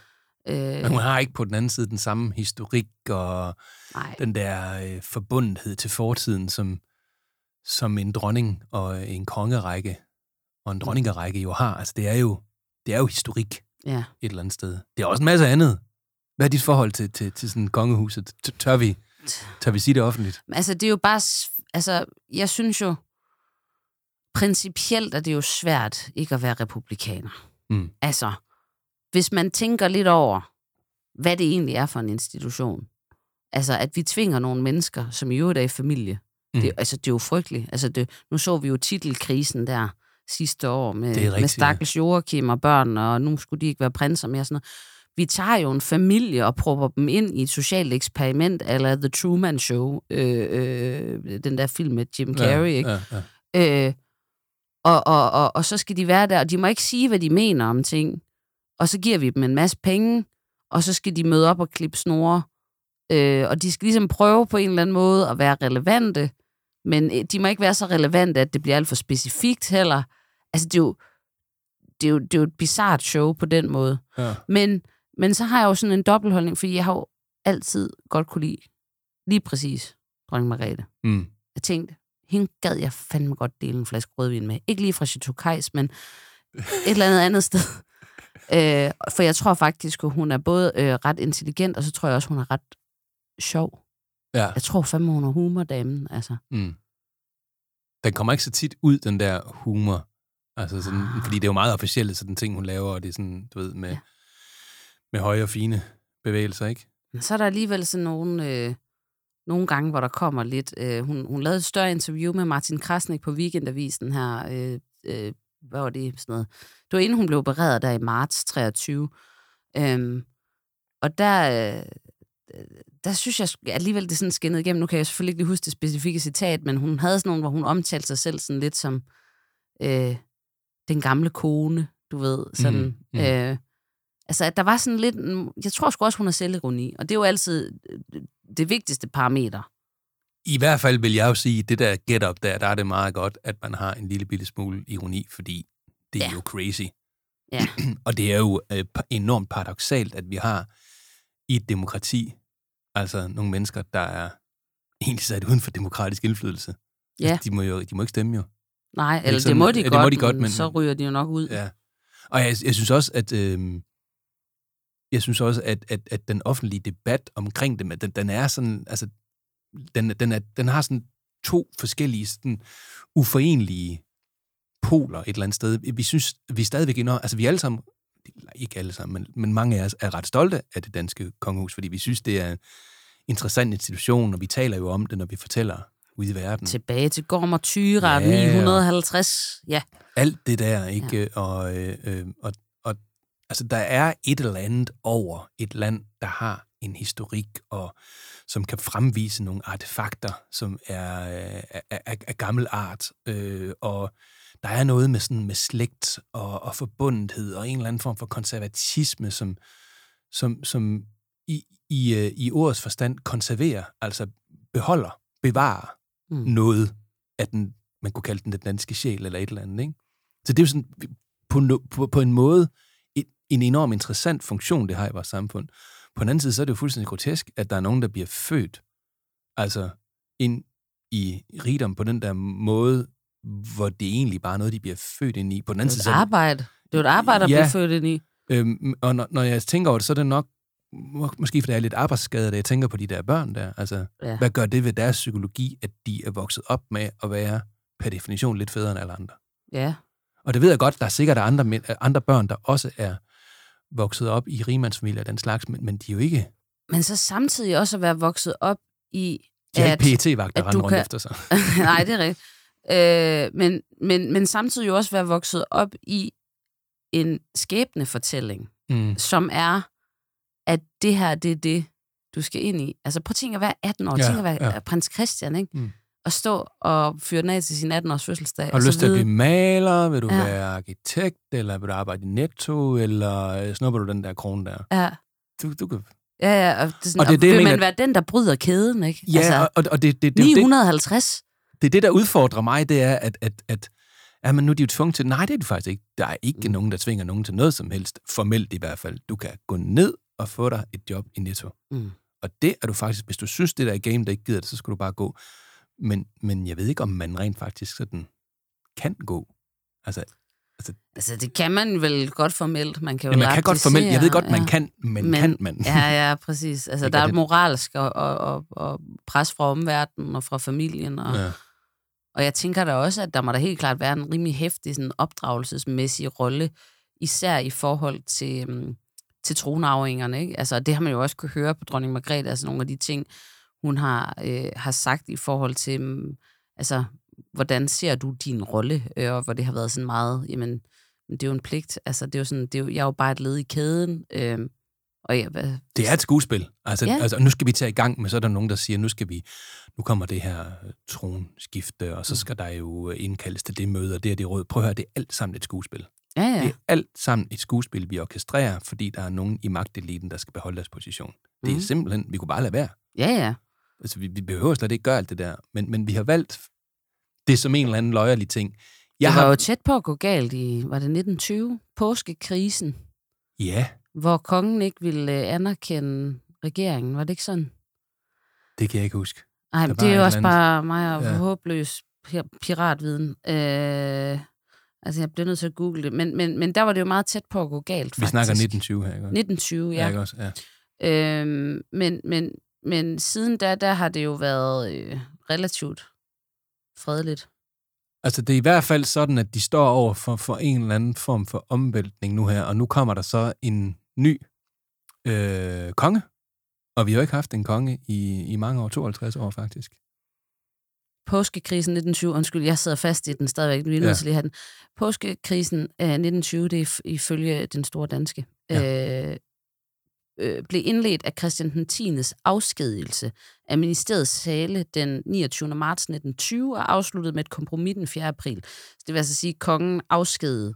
Øh, Men hun har ikke på den anden side den samme historik og nej. den der øh, forbundethed til fortiden, som, som en dronning og en kongerække og en dronningerække jo har. Altså, det er jo, det er jo historik Ja. et eller andet sted. Det er også en masse andet. Hvad er dit forhold til, til, til sådan kongehuset? Tør vi, tør vi sige det offentligt? Altså, det er jo bare... Altså, jeg synes jo... Principielt er det jo svært ikke at være republikaner. Mm. Altså, hvis man tænker lidt over, hvad det egentlig er for en institution. Altså, at vi tvinger nogle mennesker, som i øvrigt er i familie. Mm. Det, altså, det er jo frygteligt. Altså, det, nu så vi jo titelkrisen der sidste år med, rigtigt, med stakkels Joachim og børn, og nu skulle de ikke være prinser mere. Sådan noget. Vi tager jo en familie og propper dem ind i et socialt eksperiment, eller The Truman Show, øh, øh, den der film med Jim Carrey, ikke? Ja, ja. Øh, og, og, og, og så skal de være der, og de må ikke sige, hvad de mener om ting. Og så giver vi dem en masse penge, og så skal de møde op og klippe snore. Øh, og de skal ligesom prøve på en eller anden måde at være relevante, men øh, de må ikke være så relevante, at det bliver alt for specifikt heller. Altså, det er jo, det er jo, det er jo et bizart show på den måde. Ja. Men, men så har jeg jo sådan en dobbeltholdning, fordi jeg har jo altid godt kunne lide lige præcis dronning Margrethe. Mm. Jeg tænkte, hende gad jeg fandme godt dele en flaske rødvin med. Ikke lige fra Chateau Kajs, men et eller andet andet sted. Øh, for jeg tror faktisk, at hun er både øh, ret intelligent, og så tror jeg også, hun er ret sjov. ja. Jeg tror fandme, hun er humordamen. Altså. Mm. Den kommer ikke så tit ud, den der humor. Altså sådan, Ah. fordi det er jo meget officielt, sådan ting, hun laver, og det er sådan, du ved, med, Ja. Med høje og fine bevægelser, ikke? Men så er der alligevel sådan nogle, øh, nogle gange, hvor der kommer lidt... Øh, hun, hun lavede et større interview med Martin Krasnik på Weekendavisen her. Øh, øh, hvad var det? Sådan noget. Det var inden hun blev opereret der i marts 23. Øhm, og der, øh, der synes jeg alligevel, det sådan skinnede igennem. Nu kan jeg selvfølgelig ikke lige huske det specifikke citat, men hun havde sådan nogle, hvor hun omtalte sig selv sådan lidt som øh, den gamle kone, du ved. Sådan, Mhm, mhm. øh, altså, at der var sådan lidt... Jeg tror sgu også, hun har selvironi, og det er jo altid øh, det vigtigste parameter. I hvert fald vil jeg jo sige, det der get-up der, der er det meget godt, at man har en lille bitte smule ironi, fordi det er Ja. jo crazy. Ja. og det er jo øh, enormt paradoxalt, at vi har i et demokrati, altså nogle mennesker, der er egentlig sat uden for demokratisk indflydelse. Ja. Altså, de, må jo, de må ikke stemme jo. Nej, eller det sådan- må de, ja, det godt, må de godt, men, men- så ryger de jo nok ud. Ja. Og jeg, jeg synes også, at, øh, jeg synes også, at, at, at den offentlige debat omkring det, den, den er sådan, altså, den, den, er, den har sådan to forskellige sådan uforenlige poler et eller andet sted. Vi synes, vi er stadigvæk enormt, altså vi alle sammen, ikke alle sammen, men, men mange af os er ret stolte af det danske kongehus, fordi vi synes, det er en interessant institution, og vi taler jo om det, når vi fortæller ude i verden. Tilbage til Gorm og Tyra, ja, 950. Ja. Alt det der, ikke? Ja. Og, øh, øh, og, og altså, der er et eller andet over et land, der har en historik, og som kan fremvise nogle artefakter, som er af, af gammel art. Øh, og der er noget med sådan med slægt og, og forbundethed og en eller anden form for konservatisme, som, som, som i, i, øh, i ordets forstand konserverer, altså beholder, bevarer mm. noget af den, man kunne kalde den den danske sjæl eller et eller andet. Ikke? Så det er jo sådan, på, på, på en måde et, en enorm interessant funktion, det har i vores samfund. På den anden side, så er det jo fuldstændig grotesk, at der er nogen, der bliver født altså ind i rigdom på den der måde, hvor det egentlig bare er noget, de bliver født ind i. På den anden det er side, et arbejde. Det er jo et arbejde at ja, blive født ind i. Øhm, og når, når jeg tænker over det, så er det nok, må, måske fordi jeg er lidt arbejdsskadet, at jeg tænker på de der børn der. Altså, Ja. hvad gør det ved deres psykologi, at de er vokset op med at være per definition lidt federe end alle andre? Ja. Og det ved jeg godt, der er sikkert andre, men- andre børn, der også er vokset op i rimandsfamilier og den slags, men, men de er jo ikke... Men så samtidig også at være vokset op i... De at- ikke rende du rundt kan- efter sig. Nej, det er rigtigt. Øh, men, men, men samtidig jo også være vokset op i en skæbnefortælling, Mm. som er, at det her, det er det, du skal ind i. Altså prøv at tænke at være 18 år. Ja, tænk at være ja. prins Christian, ikke? Mm. Og stå og fyre den af til sin 18-års fødselsdag. Har og du lyst til at blive maler? Vil du Ja. være arkitekt? Eller vil du arbejde i Netto? Eller øh, snupper du den der krone der? Ja. Du, du kan... Ja, ja, og, det er sådan, Og og, det er det, det, vil mener, man at- være den, der bryder kæden, ikke? Ja, altså, og, og det, det, det, det, 950? det er det, der udfordrer mig, det er, at, at, at ja, men nu er de jo tvunget til... Nej, det er de faktisk ikke. Der er ikke mm. nogen, der tvinger nogen til noget som helst. Formelt i hvert fald. Du kan gå ned og få dig et job i Netto. Mm. Og det er du faktisk... Hvis du synes, det der er game, der ikke gider det, så skal du bare gå. Men, men jeg ved ikke, om man rent faktisk sådan kan gå. Altså, Altså, det kan man vel godt formelt. Man kan jo ja, man kan godt formelt. Jeg ved godt, man ja. kan, men, men kan man? Ja, ja, præcis. Altså, der er det- moralsk og, og, og, og pres fra omverdenen og fra familien. Og, Ja. og jeg tænker da også, at der må da helt klart være en rimelig hæftig sådan, opdragelsesmæssig rolle, især i forhold til, um, til tronarvingerne. Ikke? Altså, det har man jo også kunne høre på dronning Margrethe, altså nogle af de ting, hun har, øh, har sagt i forhold til, um, altså, hvordan ser du din rolle, øh, og hvor det har været sådan meget, jamen, det er jo en pligt. Altså, det er jo sådan, det er jo, jeg er jo bare et led i kæden. Øh, og jeg, hvad, Det er et skuespil. Altså, ja. Altså, nu skal vi tage i gang med, så er der nogen, der siger, nu skal vi, nu kommer det her øh, tronskifte, og så skal der jo øh, indkaldes til det møde, og det er det råd. Prøv at høre, det er alt sammen et skuespil. Ja, ja. Det er alt sammen et skuespil, vi orkestrerer, fordi der er nogen i magteliten, der skal beholde deres position. Det er Mhm. simpelthen, vi kunne bare lade være. Ja, ja. Altså, vi, vi behøver slet ikke gøre alt det der, men, men vi har valgt det som en eller anden løjerlig ting. Jeg det var har, jo tæt på at gå galt i, var det 1920? Påskekrisen, Ja, hvor kongen ikke ville øh, anerkende regeringen. Var det ikke sådan? det kan jeg ikke huske. Nej, det er jo også andet. bare mig og Ja. håbløs pi- piratviden. Øh, altså, jeg bliver nødt til at google det. Men, men, men der var det jo meget tæt på at gå galt, Vi faktisk. snakker 1920 her, ikke? også? 1920, Ja, ja. ikke også? Ja. Øhm, men, men, men siden da, der har det jo været øh, relativt fredeligt. Altså, det er i hvert fald sådan, at de står over for, for en eller anden form for omvæltning nu her, og nu kommer der så en ny øh, konge, og vi har jo ikke haft en konge i, i mange år, 52 år faktisk. Påskekrisen 1920, undskyld, jeg sidder fast i den stadigvæk, vi er nødt Ja. til lige have den. Påskekrisen øh, 1920, det er ifølge den store danske, ja. øh, øh, blev indledt af Christian den 10. afskedigelse af ministeriets sale den 29. marts 1920 og afsluttet med et kompromis den 4. april. Så det vil altså sige, at kongen afskedede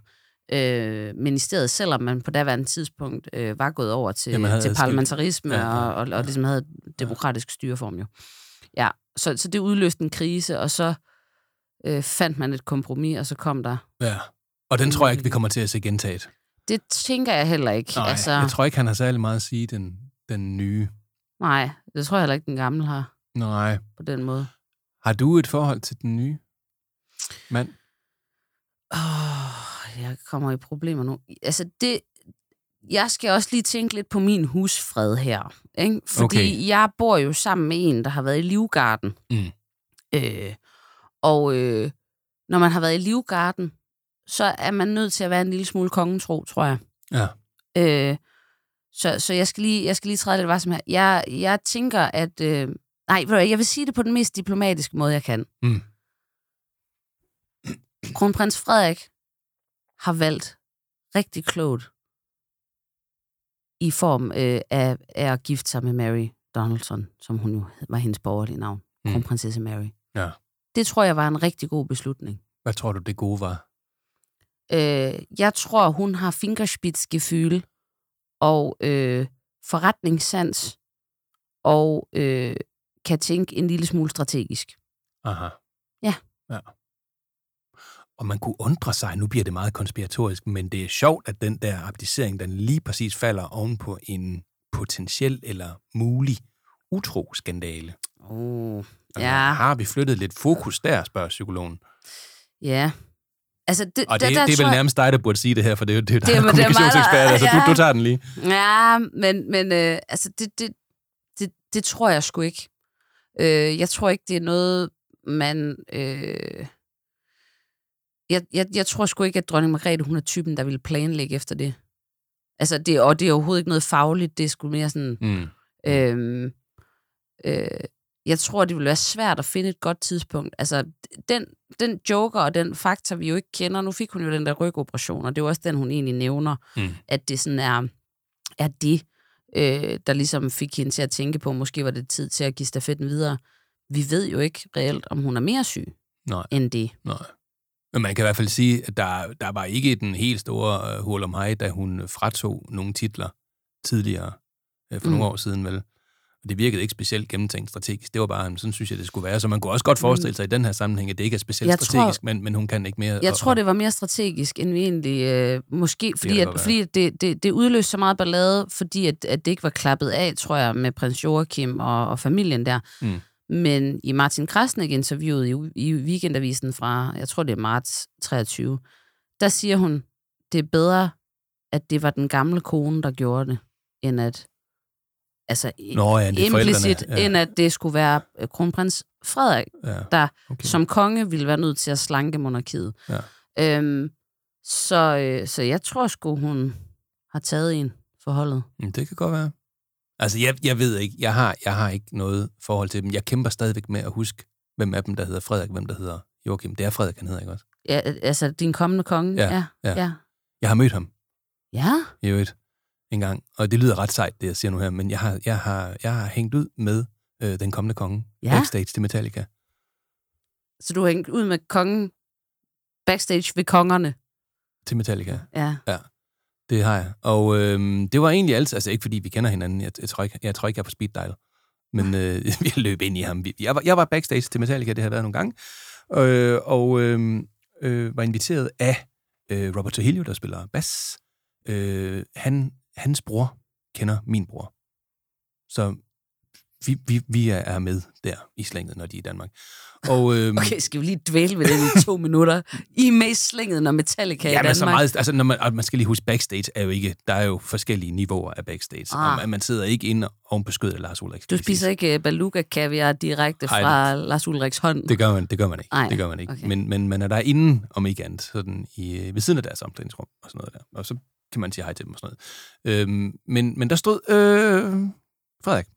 øh, ministeriet, selvom man på daværende tidspunkt øh, var gået over til, Ja, til parlamentarisme Ja, ja. og, og, og ligesom havde demokratisk styreform jo. Ja, så, så det udløste en krise, og så øh, fandt man et kompromis, og så kom der... Ja. Og den tror jeg ikke, vi kommer til at se gentaget. Det tænker jeg heller ikke. Nej, altså, jeg tror ikke, han har særlig meget at sige, den, den nye. Nej, det tror jeg heller ikke, den gamle har Nej. på den måde. Har du et forhold til den nye mand? Åh, jeg kommer i problemer nu. Altså, det, jeg skal også lige tænke lidt på min husfred her. Ikke? Fordi Okay. jeg bor jo sammen med en, der har været i Livgarden. Mm. Øh, og øh, når man har været i Livgarden, så er man nødt til at være en lille smule kongetro, tror jeg. Ja. Øh, så, så jeg skal lige, jeg skal lige træde lidt varsom her. Jeg, jeg tænker, at... Øh, nej, jeg vil sige det på den mest diplomatiske måde, jeg kan. Mm. Kronprins Frederik har valgt rigtig klogt i form øh, af, af at gifte sig med Mary Donaldson, som hun jo var hendes borgerlige navn. Mm. Kronprinsesse Mary. Ja. Det tror jeg var en rigtig god beslutning. Hvad tror du, det gode var? Øh, jeg tror, hun har fingerspidsgefühl og øh, forretningssans og øh, kan tænke en lille smule strategisk. Aha. Ja. ja. Og man kunne undre sig, nu bliver det meget konspiratorisk, men det er sjovt, at den der abdicering, den lige præcis falder oven på en potentiel eller mulig utro-skandale. Oh, Altså, ja, Har vi flyttet lidt fokus der, spørger psykologen. ja. Altså, det, Og der, det, der det er vel jeg- nærmest dig, der burde sige det her, for det er jo det, er Det er- der det er mig, der- kommunikationsekspert. Altså, ja. du, du tager den lige. Ja, men, men øh, altså, det, det, det, det tror jeg sgu ikke. Øh, jeg tror ikke, det er noget, man... Øh, jeg, jeg, jeg tror sgu ikke, at dronning Margrethe, hun er typen, der vil planlægge efter det. Altså, det, og det er overhovedet ikke noget fagligt, det er sgu mere sådan... Mm. Øhm, øh, jeg tror, det vil være svært at finde et godt tidspunkt. Altså, den, den joker og den faktor, vi jo ikke kender, nu fik hun jo den der rygoperation, og det er også den, hun egentlig nævner, Mm. at det sådan er, er det, øh, der ligesom fik hende til at tænke på, måske var det tid til at give stafetten videre. Vi ved jo ikke reelt, om hun er mere syg Nej. end det. Nej. Men man kan i hvert fald sige, at der, der var ikke den helt store uh, hul om hej, da hun fratog nogle titler tidligere, uh, for Mm. nogle år siden vel. Og det virkede ikke specielt gennemtænkt strategisk. Det var bare, sådan synes jeg, det skulle være. Så man kunne også godt forestille sig i den her sammenhæng, at det ikke er specielt Mm. Jeg tror- strategisk, men, men hun kan ikke mere. Jeg og- tror, det var mere strategisk, end vi egentlig... Øh, måske, fordi, det at, være. fordi det, det, det udløste så meget ballade, fordi at, at det ikke var klappet af, tror jeg, med prins Joachim og, og familien der. Mm. Men i Martin Krasnik-interviewet i, i Weekendavisen fra, jeg tror det er marts 23, der siger hun, det er bedre, at det var den gamle kone, der gjorde det, end at altså Nå ja, det implicit, ja. end at det skulle være øh, kronprins Frederik, Ja, der okay. som konge ville være nødt til at slanke monarkiet. Ja. Øhm, så, øh, så jeg tror sgu, hun har taget en forholdet. Det kan godt være. Altså, jeg, jeg ved ikke. Jeg har, jeg har ikke noget forhold til dem. Jeg kæmper stadigvæk med at huske, hvem af dem, der hedder Frederik, hvem der hedder Joachim. Det er Frederik, han hedder, ikke også? Ja, altså din kommende konge? Ja, ja. ja. ja. Jeg har mødt ham ja. i øvrigt en gang, og det lyder ret sejt, det jeg siger nu her, men jeg har, jeg har, jeg har hængt ud med øh, den kommende konge Ja. backstage til Metallica. Så du har hængt ud med kongen backstage ved kongerne? Til Metallica. Ja. Det har jeg. Og øh, det var egentlig altid, altså ikke fordi vi kender hinanden, jeg, jeg, tror, ikke, jeg tror ikke, jeg er på speed dial, men øh, vi løb ind i ham. Jeg var, jeg var backstage til Metallica, det har været nogle gange, øh, og øh, øh, var inviteret af øh, Robert Trujillo, der spiller bass. Øh, han, hans bror kender min bror. Så vi, vi, vi er- med der i slænget, når de er i Danmark. Og, øhm, Okay, skal vi lige dvæle ved det i to minutter? I er med i slænget, når Metallica er i Ja, men Danmark. så meget, altså, når man, man skal lige huske, backstage er jo ikke, der er jo forskellige niveauer af backstage. Ah. Og man, man sidder ikke inde oven på skødet af Lars Ulrik. Du spiser ikke beluga kaviar direkte Ej, fra Lars Ulriks hånd? Det gør man, det gør man ikke. Ej, det gør man ikke. okay. Men, men man er der inde, om ikke andet, sådan i, øh, ved siden af deres omklædningsrum og sådan noget der. Og så kan man sige hej til dem og sådan noget. Øhm, men, men der stod øh, Frederik.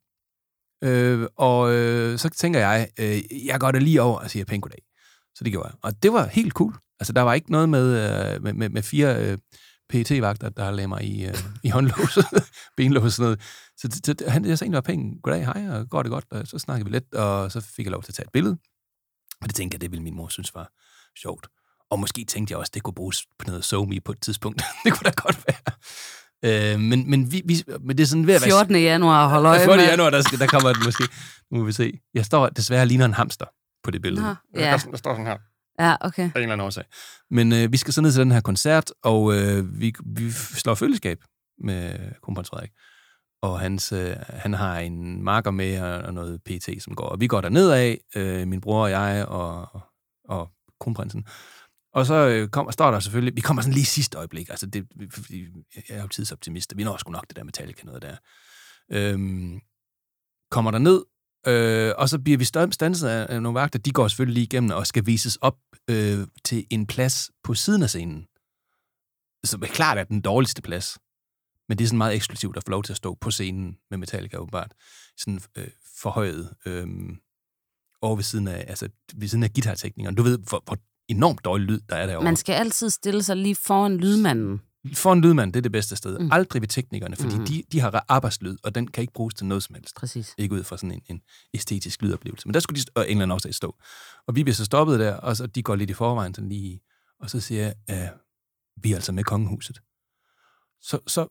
Øh, og øh, så tænker jeg, øh, jeg går da lige over og siger pænt goddag. Så det gjorde jeg. Og det var helt cool. Altså, der var ikke noget med, øh, med, med, med fire øh, pt vagter der lagde mig i, øh, i håndlås, benlås og sådan noget. Så, så, han, jeg sagde egentlig bare pænt, goddag, hej, og går det godt? Og så snakkede vi lidt, og så fik jeg lov til at tage et billede. Og det tænker jeg, det ville min mor synes var sjovt. Og måske tænkte jeg også, det kunne bruges på noget SoMe på et tidspunkt. det kunne da godt være. Øh, men, men, vi, vi, men det er sådan ved at være... 14. januar, hold øje 14. med. januar, der, skal, der kommer den måske. Nu må vi se. Jeg står desværre ligner en hamster på det billede. Nå, ja. Der, der står sådan her. Ja, okay. Af en eller anden årsag. Men øh, vi skal så ned til den her koncert, og øh, vi, vi slår følgeskab med kronprins Frederik. Og hans, øh, han har en marker med og, og noget PT, som går. Og vi går derned af, øh, min bror og jeg og, og kronprinsen. Og så øh, kommer, står der selvfølgelig, vi kommer sådan lige i sidste øjeblik, altså det, fordi jeg er jo tidsoptimist, og vi når sgu nok det der Metallica noget der. Øhm, kommer der ned, øh, og så bliver vi stanset af, af nogle vagter, de går selvfølgelig lige igennem og skal vises op øh, til en plads på siden af scenen. Som er klart er den dårligste plads. Men det er sådan meget eksklusivt at få lov til at stå på scenen med Metallica åbenbart. Sådan øh, forhøjet øh, over ved siden af, altså ved siden af guitarteknikeren. Du ved, hvor, hvor enormt dårlig lyd, der er derovre. Man skal altid stille sig lige foran lydmanden. For en lydmand, det er det bedste sted. Mm. Aldrig ved teknikerne, fordi mm. de, de har arbejdslyd, og den kan ikke bruges til noget som helst. Præcis. Ikke ud fra sådan en, en æstetisk lydoplevelse. Men der skulle de og en eller anden årsag stå. Og vi bliver så stoppet der, og så de går lidt i forvejen, sådan lige, og så siger jeg, at vi er altså med kongehuset. Så, så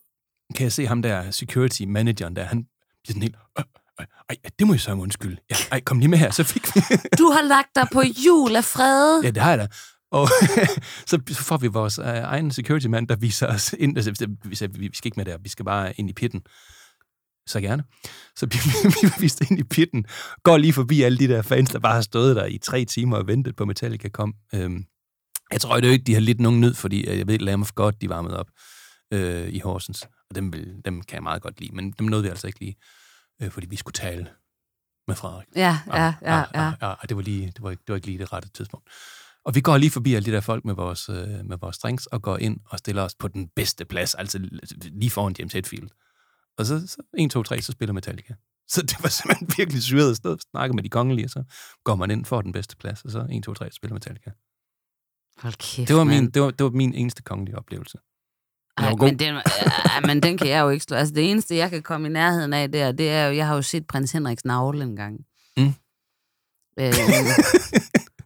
kan jeg se ham der, security manageren der, han bliver sådan helt, "Øh, øh, ej, det må jeg så undskylde. Ja, ej, kom lige med her, så fik vi... Du har lagt dig på jul af fred. Ja, det har jeg da. Og så får vi vores øh, egen security mand, der viser os ind. Altså, vi sagde, vi skal ikke med der, vi skal bare ind i pitten. Så gerne. Så vi, vi var vist ind i pitten, går lige forbi alle de der fans, der bare har stået der i tre timer og ventet på Metallica kom. Øhm, jeg tror det jo ikke, de har lidt nogen nød, fordi øh, jeg ved, Lamb of God, de varmede op øh, i Horsens. Og dem, vil, dem kan jeg meget godt lide, men dem nåede vi altså ikke lige, øh, fordi vi skulle tale med Frederik. Ja, ja, ja, ja. ja, ja og det var, lige, det, var ikke, det var ikke lige det rette tidspunkt. Og vi går lige forbi alle de der folk med vores, øh, med vores drinks, og går ind og stiller os på den bedste plads, altså lige foran James Hetfield. Og så, så 1, 2, 3, så spiller Metallica. Så det var simpelthen virkelig syret at stå og snakke med de kongelige, og så går man ind for den bedste plads, og så 1, 2, 3, så spiller Metallica. Hold kæft, Det var, min, det, var, det var min eneste kongelige oplevelse. Ej, men, den, ja, men den kan jeg jo ikke slå. Altså, det eneste, jeg kan komme i nærheden af der, det er jo, jeg har jo set prins Henriks navle en gang. Mm. Øh,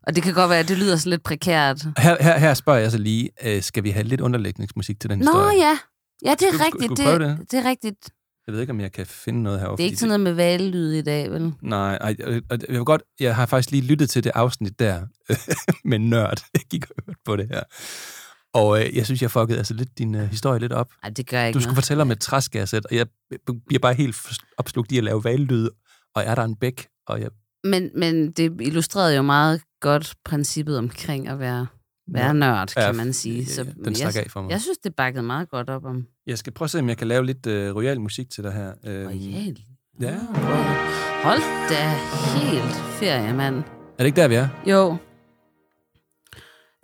og det kan godt være, at det lyder sådan lidt prekært. Her, her, her spørger jeg så lige, øh, skal vi have lidt underlægningsmusik til den Nå historie? ja, ja, det er rigtigt. skulle Det, prøve det? det er rigtigt. Jeg ved ikke, om jeg kan finde noget herovre. Det er ikke sådan noget med valglyd i dag, vel? Nej, ej, og jeg vil godt, jeg har faktisk lige lyttet til det afsnit der med nørd. Jeg gik og hørte på det her. Og øh, jeg synes, jeg fuckede altså lidt din øh, historie lidt op. Nej, det gør jeg ikke Du skulle noget. fortælle om et træskærsæt, og jeg bliver bare helt opslugt i at lave valglyd, og er der en bæk, og jeg... Men, men det illustrerede jo meget godt princippet omkring at være, være Ja. nørd, kan Ja, man sige. ja, Så ja, den stak jeg, af for mig. Jeg synes, det bakkede meget godt op om Jeg skal prøve at se, om jeg kan lave lidt øh, royal musik til dig her. Øhm, royal. Ja. Hold da helt ferie, mand. Er det ikke der, vi er? Jo.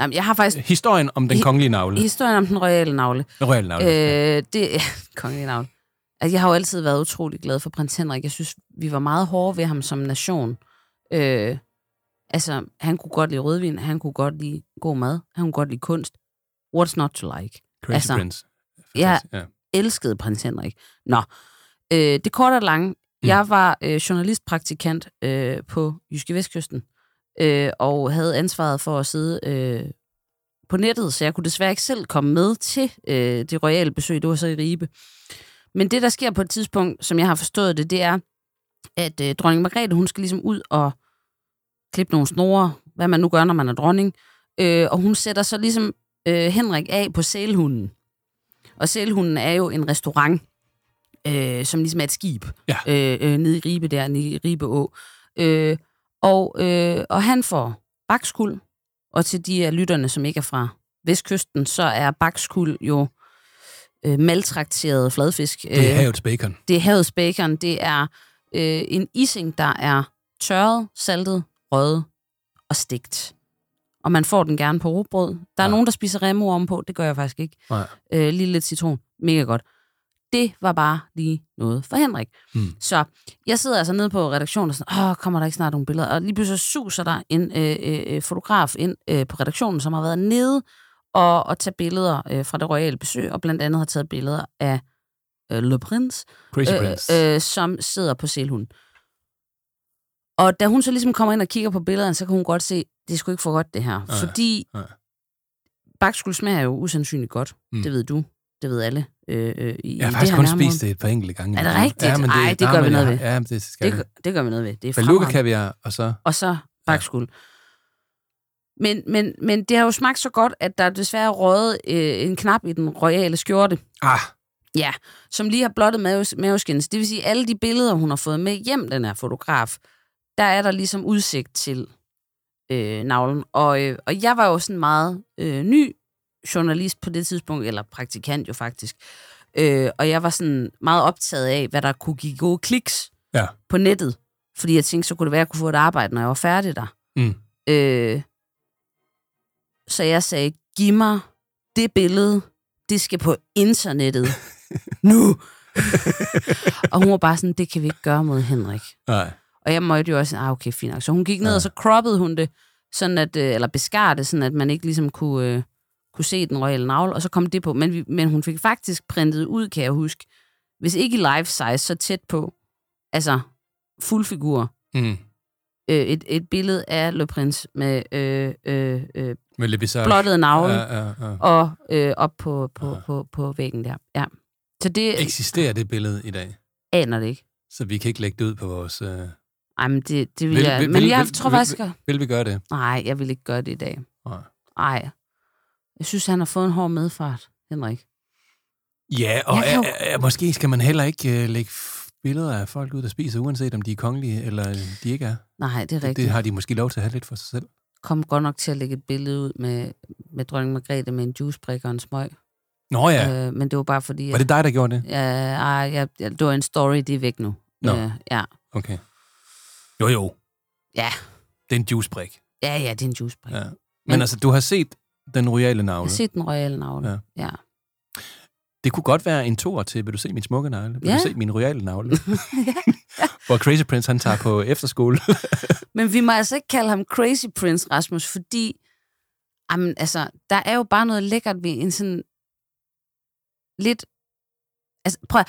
Jamen, jeg har faktisk... Historien om den kongelige navle. Historien om den royale navle. Den royale navle. Øh, det er kongelige navle. Altså, jeg har jo altid været utrolig glad for prins Henrik. Jeg synes, vi var meget hårde ved ham som nation. Øh, altså, han kunne godt lide rødvin, han kunne godt lide god mad, han kunne godt lide kunst. What's not to like? Crazy altså, Prince. Jeg Ja. elskede prins Henrik. Nå, øh, det korte og lange. Mm. Jeg var øh, journalistpraktikant øh, på Jyske Vestkysten, øh, og havde ansvaret for at sidde øh, på nettet, så jeg kunne desværre ikke selv komme med til øh, det royale besøg. Det var så i Ribe. Men det, der sker på et tidspunkt, som jeg har forstået det, det er, at øh, dronning Margrethe, hun skal ligesom ud og klippe nogle snore, hvad man nu gør, når man er dronning. Øh, og hun sætter så ligesom øh, Henrik af på sælhunden. Og Sælhunden er jo en restaurant, øh, som ligesom er et skib, Ja. øh, øh, nede i Ribe der, nede i Ribe Å. Øh, og, øh, og han får bakskuld, og til de af lytterne, som ikke er fra vestkysten, så er bakskuld jo øh, maltrakteret fladfisk. Det er Øh, havets bacon. det er havets bacon. Det er øh, en ising, der er tørret, saltet, røget og stegt. Og man får den gerne på rugbrød. Der er Ja. nogen, der spiser remo om på. Det gør jeg faktisk ikke. Nej. Øh, lige lidt citron. Mega godt. Det var bare lige noget for Henrik. Mm. Så jeg sidder altså nede på redaktionen og sådan, åh, kommer der ikke snart nogle billeder? Og lige pludselig suser der en øh, øh, fotograf ind øh, på redaktionen, som har været nede og, og tage billeder øh, fra det royale besøg, og blandt andet har taget billeder af øh, Le Prince, Crazy Prince. øh, øh, som sidder på selhunden. Og da hun så ligesom kommer ind og kigger på billederne, så kan hun godt se, det sgu ikke for godt det her. Nej, fordi nej. bakskuld smager jo usandsynligt godt. Mm. Det ved du. Det ved alle. Øh, øh, i, Jeg har faktisk det kun nærområde. spist det et par enkelte gange. Er det rigtigt? men Ej, det nej, gør vi men noget ved. Ja, men det skal Det, vi. gør- det gør vi noget ved. Det er Beluga kaviar, og så... Og så bakskuld. Men, men, men det har jo smagt så godt, at der er desværre røget øh, en knap i den royale skjorte. Ah, Ja, som lige har blottet maves, maveskins. Det vil sige, alle de billeder, hun har fået med hjem, den her fotograf, der er der ligesom udsigt til øh, navlen. Og, øh, og jeg var jo sådan meget øh, ny journalist på det tidspunkt, eller praktikant jo faktisk. Øh, og jeg var sådan meget optaget af, hvad der kunne give gode kliks Ja. på nettet. Fordi jeg tænkte, så kunne det være, at jeg kunne få et arbejde, når jeg var færdig der. Mm. Øh, så jeg sagde, giv mig det billede, det skal på internettet. nu! og hun var bare sådan, det kan vi ikke gøre mod Henrik. Nej. Og jeg måtte jo også, ah, okay, fint nok. Så hun gik ned, ja. og så croppede hun det, sådan at, øh, eller beskar det, sådan at man ikke ligesom kunne, øh, kunne se den royale navle, og så kom det på. Men, vi, men hun fik faktisk printet ud, kan jeg huske, hvis ikke i life size, så tæt på, altså fuld figur, Mm. øh, et, et billede af Le Prince med øh, øh, øh, Med Le blottet navle, Ja, ja, ja. og øh, op på, på, på, på væggen der. Ja. Så det Eksisterer det billede i dag? aner det ikke. Så vi kan ikke lægge det ud på vores... Øh... Ej, men det, det vil, Vil- jeg... vil- men vil- jeg vil- tror vil- faktisk... at- Vil vi gøre det? Nej, jeg vil ikke gøre det i dag. Nej. Nej. Jeg synes, han har fået en hård medfart, Henrik. Ja, og jo- er, er, måske skal man heller ikke uh, lægge billeder af folk ud, der spiser, uanset om de er kongelige eller de ikke er. Nej, det er Det, rigtigt. det har de måske lov til at have lidt for sig selv. Kom godt nok til at lægge et billede ud med, med dronning Margrethe med en juicebrik og en smøg. Nå ja, Øh, men det var bare fordi... var det dig, der gjorde det? Ja, ej, jeg, jeg, det var en story, det er væk nu. Nå. Øh, ja. Okay. Jo, jo. Ja. Det er en juicebrik. ja, ja, det er en juicebrik. Ja. Ja. Men, Men- altså, du har set den royale Jeg navle. set den royale navle. Ja. Ja. ja. Det kunne godt være en tor til, vil du se min smukke navle? Vil Ja. du se min royale navle? Hvor Crazy Prince, han tager på efterskole. Men vi må altså ikke kalde ham Crazy Prince, Rasmus, fordi jamen, altså, der er jo bare noget lækkert ved en sådan lidt... Altså, prøv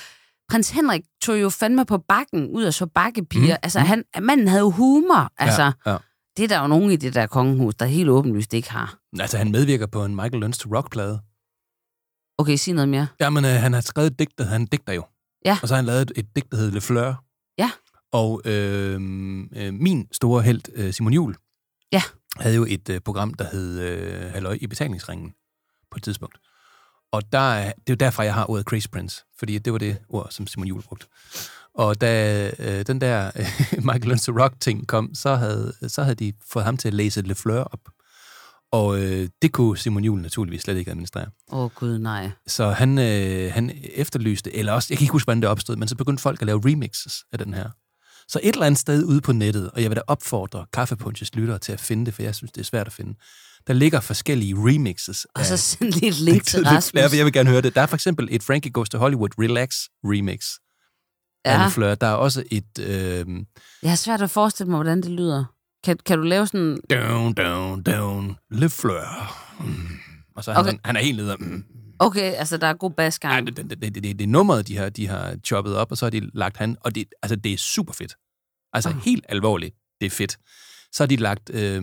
Prins Henrik tog jo fandme på bakken ud og så bakkepiger. Mm, altså, han, manden havde jo humor. Altså, ja, ja. Det er der jo nogen i det der kongehus, der helt åbenlyst ikke har. Altså, han medvirker på en Michael Learns to Rock-plade. Okay, sig noget mere. Jamen, øh, han har skrevet et digt, der han digter jo. Ja. Og så har han lavet et, et digt, der hedder Le Fleur. Ja. Og øh, øh, min store held, øh, Simon Jul, Ja. havde jo et øh, program, der hed øh, Halløj i betalingsringen på et tidspunkt. Og der, er- det er jo derfor, jeg har ordet Crazy Prince, fordi det var det ord, som Simon Jul brugte. Og da øh, den der øh, Michael to Rock-ting kom, så havde, så havde de fået ham til at læse Le Fleur op. Og øh, det kunne Simon Jul naturligvis slet ikke administrere. Åh, oh, gud, nej. Så han, øh, han efterlyste, eller også, jeg kan ikke huske, hvordan det opstod, men så begyndte folk at lave remixes af den her. Så et eller andet sted ude på nettet, og jeg vil da opfordre Kaffepunches lyttere til at finde det, for jeg synes, det er svært at finde. Der ligger forskellige remixes. Og så send lige et link til Ja, Rasmus. jeg vil gerne høre det. Der er for eksempel et Frankie Goes to Hollywood Relax remix Ja. Le Fleur. Der er også et... Øh, Jeg har svært at forestille mig, hvordan det lyder. Kan, kan du lave sådan... down, down, down, Le Fleur. Mm. Og så er han, Okay. sådan, han er helt nede. Mm. Okay, altså, der er god basgang. Ej, det, det, det, det, det, det er nummeret, de har, de har choppet op, og så har de lagt han, og det, altså, det er super fedt. Altså Ah. helt alvorligt, det er fedt. Så har de lagt, øh,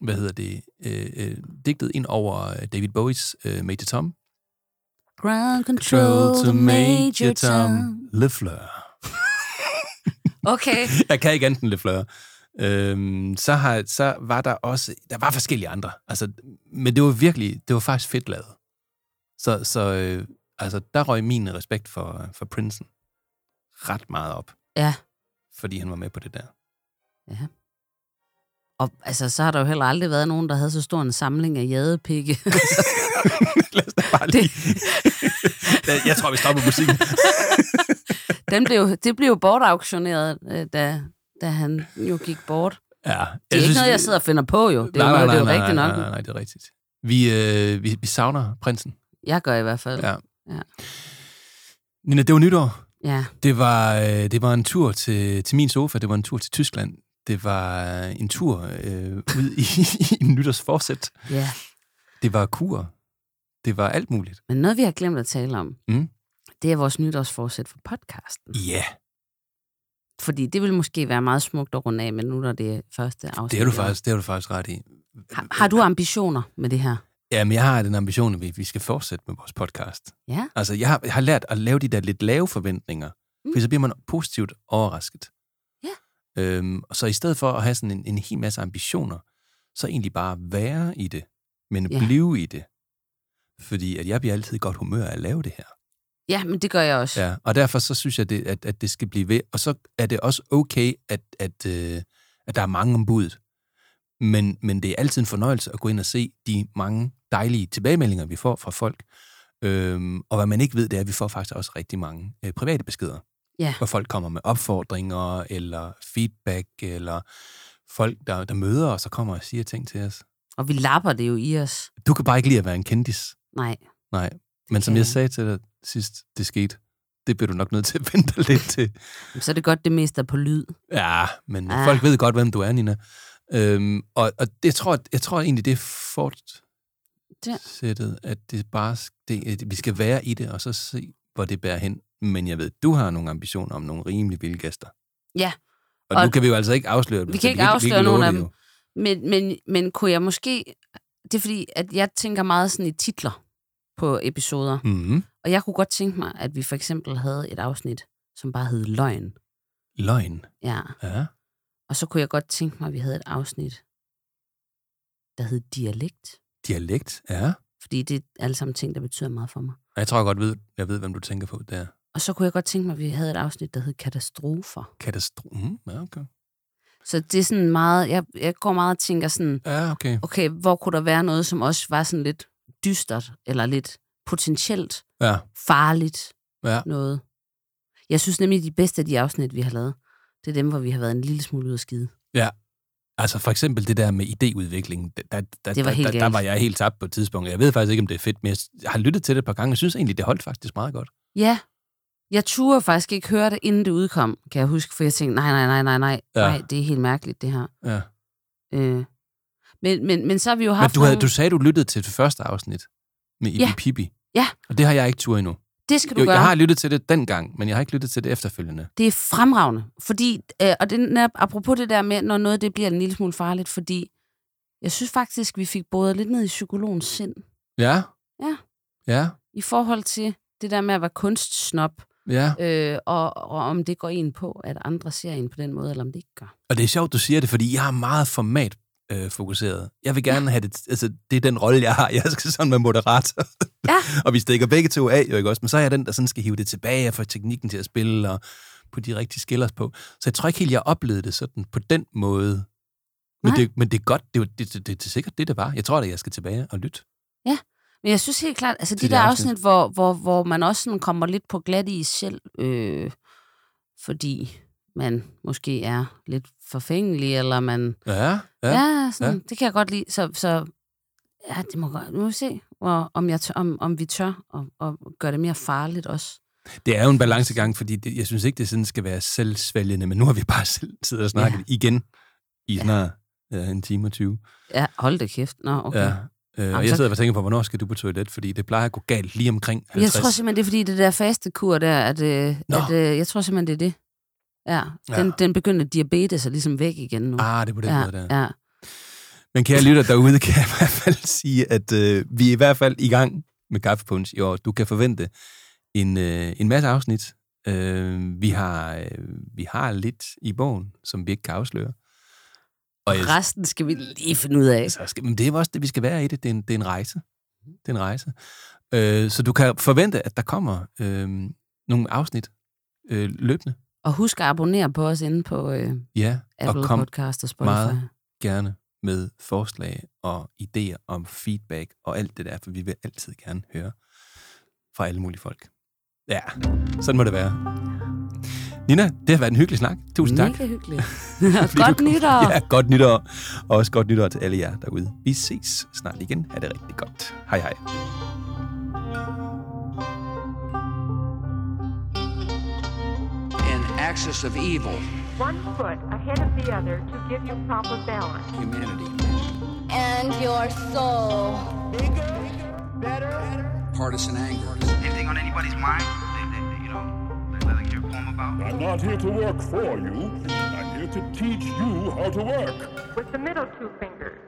hvad hedder det, øh, øh, digtet ind over øh, David Bowies øh, Major Tom. Ground control to Major Tom. Le Fleur. Okay. Jeg kan ikke enten Le Fleur. Øhm, så, har, så var der også, der var forskellige andre, altså, men det var virkelig, det var faktisk fedt lavet. Så, så øh, altså, der røg min respekt for, for Prinsen ret meget op, Ja. fordi han var med på det der. Og altså, så har der jo heller aldrig været nogen, der havde så stor en samling af jadepikke. Lad os da bare lige... Jeg tror, vi stopper musikken. Den blev, det blev jo bortauktioneret, øh, da, da han jo gik bort. Ja, Det er ikke noget, jeg sidder og finder på, jo. Det er jo, det er jo rigtigt nej, nok. Nej, nej, det er rigtigt. Vi, øh, vi, vi savner prinsen. Jeg gør i hvert fald. Ja. Ja. Nina, det var nytår. Ja. Det var, øh, det var en tur til, til min sofa, det var en tur til Tyskland. Det var øh, en tur øh, ud i, i en nytårsforsæt. ja. Det var kur. Det var alt muligt. Men noget, vi har glemt at tale om, Mm. det er vores nytårsforsæt for podcasten. Ja, Fordi det vil måske være meget smukt at runde af, men nu er det første afsnit. det er du faktisk, det er du faktisk ret i. Har, har du ambitioner med det her? Ja, men jeg har den ambition, at vi, vi skal fortsætte med vores podcast. Ja. Altså, jeg har, jeg har lært at lave de der lidt lave forventninger, mm. for så bliver man positivt overrasket. Øhm, og så i stedet for at have sådan en, en hel masse ambitioner, så egentlig bare være i det, men ja. blive i det. Fordi at jeg bliver altid i godt humør af at lave det her. Ja, men det gør jeg også. Ja, og derfor så synes jeg, det, at, at det skal blive ved. Og så er det også okay, at, at, øh, at der er mange ombud. Men, men det er altid en fornøjelse at gå ind og se de mange dejlige tilbagemeldinger, vi får fra folk. Øhm, og hvad man ikke ved, det er, at vi får faktisk også rigtig mange øh, private beskeder. Ja. Hvor folk kommer med opfordringer, eller feedback, eller folk, der, der møder os og kommer og siger ting til os. Og vi lapper det jo i os. Du kan bare ikke lide at være en kendis. Nej. Nej. Men som jeg jeg. sagde til dig sidst, det skete. Det bliver du nok nødt til at vente lidt til. Så er det godt, det mest er på lyd. Ja, men Ah. folk ved godt, hvem du er, Nina. Øhm, og og det tror, jeg, jeg tror egentlig, det er fortsættet, at det bare, det, at vi skal være i det, og så se, hvor det bærer hen. Men jeg ved, du har nogle ambitioner om nogle rimelig vilde gæster. Ja. Og, Og- nu kan vi jo altså ikke afsløre dem. Vi kan ikke vi afsløre nogen af dem. jo. Men, men, men kunne jeg måske... Det er fordi, at jeg tænker meget sådan i titler på episoder. Mhm. Og jeg kunne godt tænke mig, at vi for eksempel havde et afsnit, som bare hed Løgn. Løgn. Ja. Ja. Og så kunne jeg godt tænke mig, at vi havde et afsnit, der hed Dialekt. Dialekt, ja. Fordi det er alle sammen ting, der betyder meget for mig. Jeg tror jeg godt, ved, jeg ved, hvem du tænker på der. Og så kunne jeg godt tænke mig, at vi havde et afsnit, der hed Katastrofer. Katastrofe. Mm, ja, okay. Så det er sådan meget... Jeg, jeg går meget og tænker sådan, Ja, okay. okay, hvor kunne der være noget, som også var sådan lidt dystert, eller lidt potentielt Ja, farligt ja. noget. Jeg synes nemlig, de bedste af de afsnit, vi har lavet, det er dem, hvor vi har været en lille smule ude at skide. Ja. Altså for eksempel det der med idéudvikling, der, der, der, Det var helt der, der galt. var jeg helt tabt på et tidspunkt. Jeg ved faktisk ikke, om det er fedt, men jeg har lyttet til det et par gange. Jeg synes egentlig, det holdt faktisk meget godt. Ja, jeg turde faktisk ikke høre det, inden det udkom, kan jeg huske, for jeg tænkte, nej, nej, nej, nej, nej, Ja. nej, det er helt mærkeligt, det her. Ja. Øh. Men, men, men så har vi jo Men haft du, havde, nogle... du sagde, du lyttede til det første afsnit med Ibi Ja. Pibi. Ja. Og det har jeg ikke tur endnu. Det skal du Jo, gøre. jeg har lyttet til det dengang, men jeg har ikke lyttet til det efterfølgende. Det er fremragende, fordi, øh, og det er apropos det der med, når noget det bliver en lille smule farligt, fordi jeg synes faktisk, vi fik både lidt ned i psykologens sind, Ja. Ja. Ja. i forhold til det der med at være kunstsnop, Ja. øh, og, og om det går ind på, at andre ser en på den måde, eller om det ikke gør. Og det er sjovt, du siger det, fordi jeg er meget format øh, fokuseret. Jeg vil gerne have det, altså det er den rolle, jeg har. Jeg skal sådan være moderator. Ja. og vi stikker begge to af, jo ikke også? Men så er jeg den, der sådan skal hive det tilbage og få teknikken til at spille og på de rigtige skillers på. Så jeg tror ikke helt, jeg oplevede det sådan på den måde. Men, Nej. det, men det er godt. Det, er det, det, det, er sikkert det, det var. Jeg tror da, jeg skal tilbage og lytte. Men jeg synes helt klart, altså de der afsnit, afsnit. hvor, hvor, hvor man også sådan kommer lidt på glat i selv, øh, fordi man måske er lidt forfængelig, eller man... Ja, Ja, ja. ja, sådan, ja. det kan jeg godt lide. Så, så ja, det må godt... Nu må vi se, hvor, om, jeg tør, om, om vi tør og, og gøre det mere farligt også. Det er jo en balancegang, fordi det, jeg synes ikke, det sådan skal være selvsvælgende, men nu har vi bare selv siddet og snakket ja. igen i snart ja, en time og 20. Ja, hold det kæft. Nå, okay. Ja. Øh, Jamen, og jeg sidder og tænker på, hvornår skal du på toilet, fordi det plejer at gå galt lige omkring 50. Jeg tror simpelthen, det er fordi, det der faste kur der, at, øh, at øh, jeg tror simpelthen, det er det. Ja, den, Ja. den begyndte diabetes er ligesom væk igen nu. Ah, det er på den ja, måde der. Ja. Men kære lytter derude, kan jeg i hvert fald sige, at øh, vi er i hvert fald i gang med Kaffepunch i år. Du kan forvente en, øh, en masse afsnit. Øh, vi, har, øh, vi har lidt i bogen, som vi ikke kan afsløre. Og resten skal vi lige finde ud af. Så skal, men det er også det, vi skal være i det. Det er en, det er en rejse. Det er en rejse. Øh, så du kan forvente, at der kommer øh, nogle afsnit øh, løbende. Og husk at abonnere på os inde på øh, Ja, Apple og kom Podcast og Spotify. meget gerne med forslag og idéer om feedback og alt det der, for vi vil altid gerne høre fra alle mulige folk. Ja, sådan må det være. Nina, det har været en hyggelig snak. Tusind tak. Mega hyggeligt. Godt nytår. Ja, godt nytår. Og også godt nytår til alle jer derude. Vi ses snart igen. Ha' det rigtig godt. Hej hej. An axis of evil, One foot ahead of the other to give you proper balance. humanity. And your soul. Partisan anger. Anything on anybody's mind? That, that, you know, like, like your poem about? I'm not here to work for you. I'm here to teach you how to work. With the middle two fingers.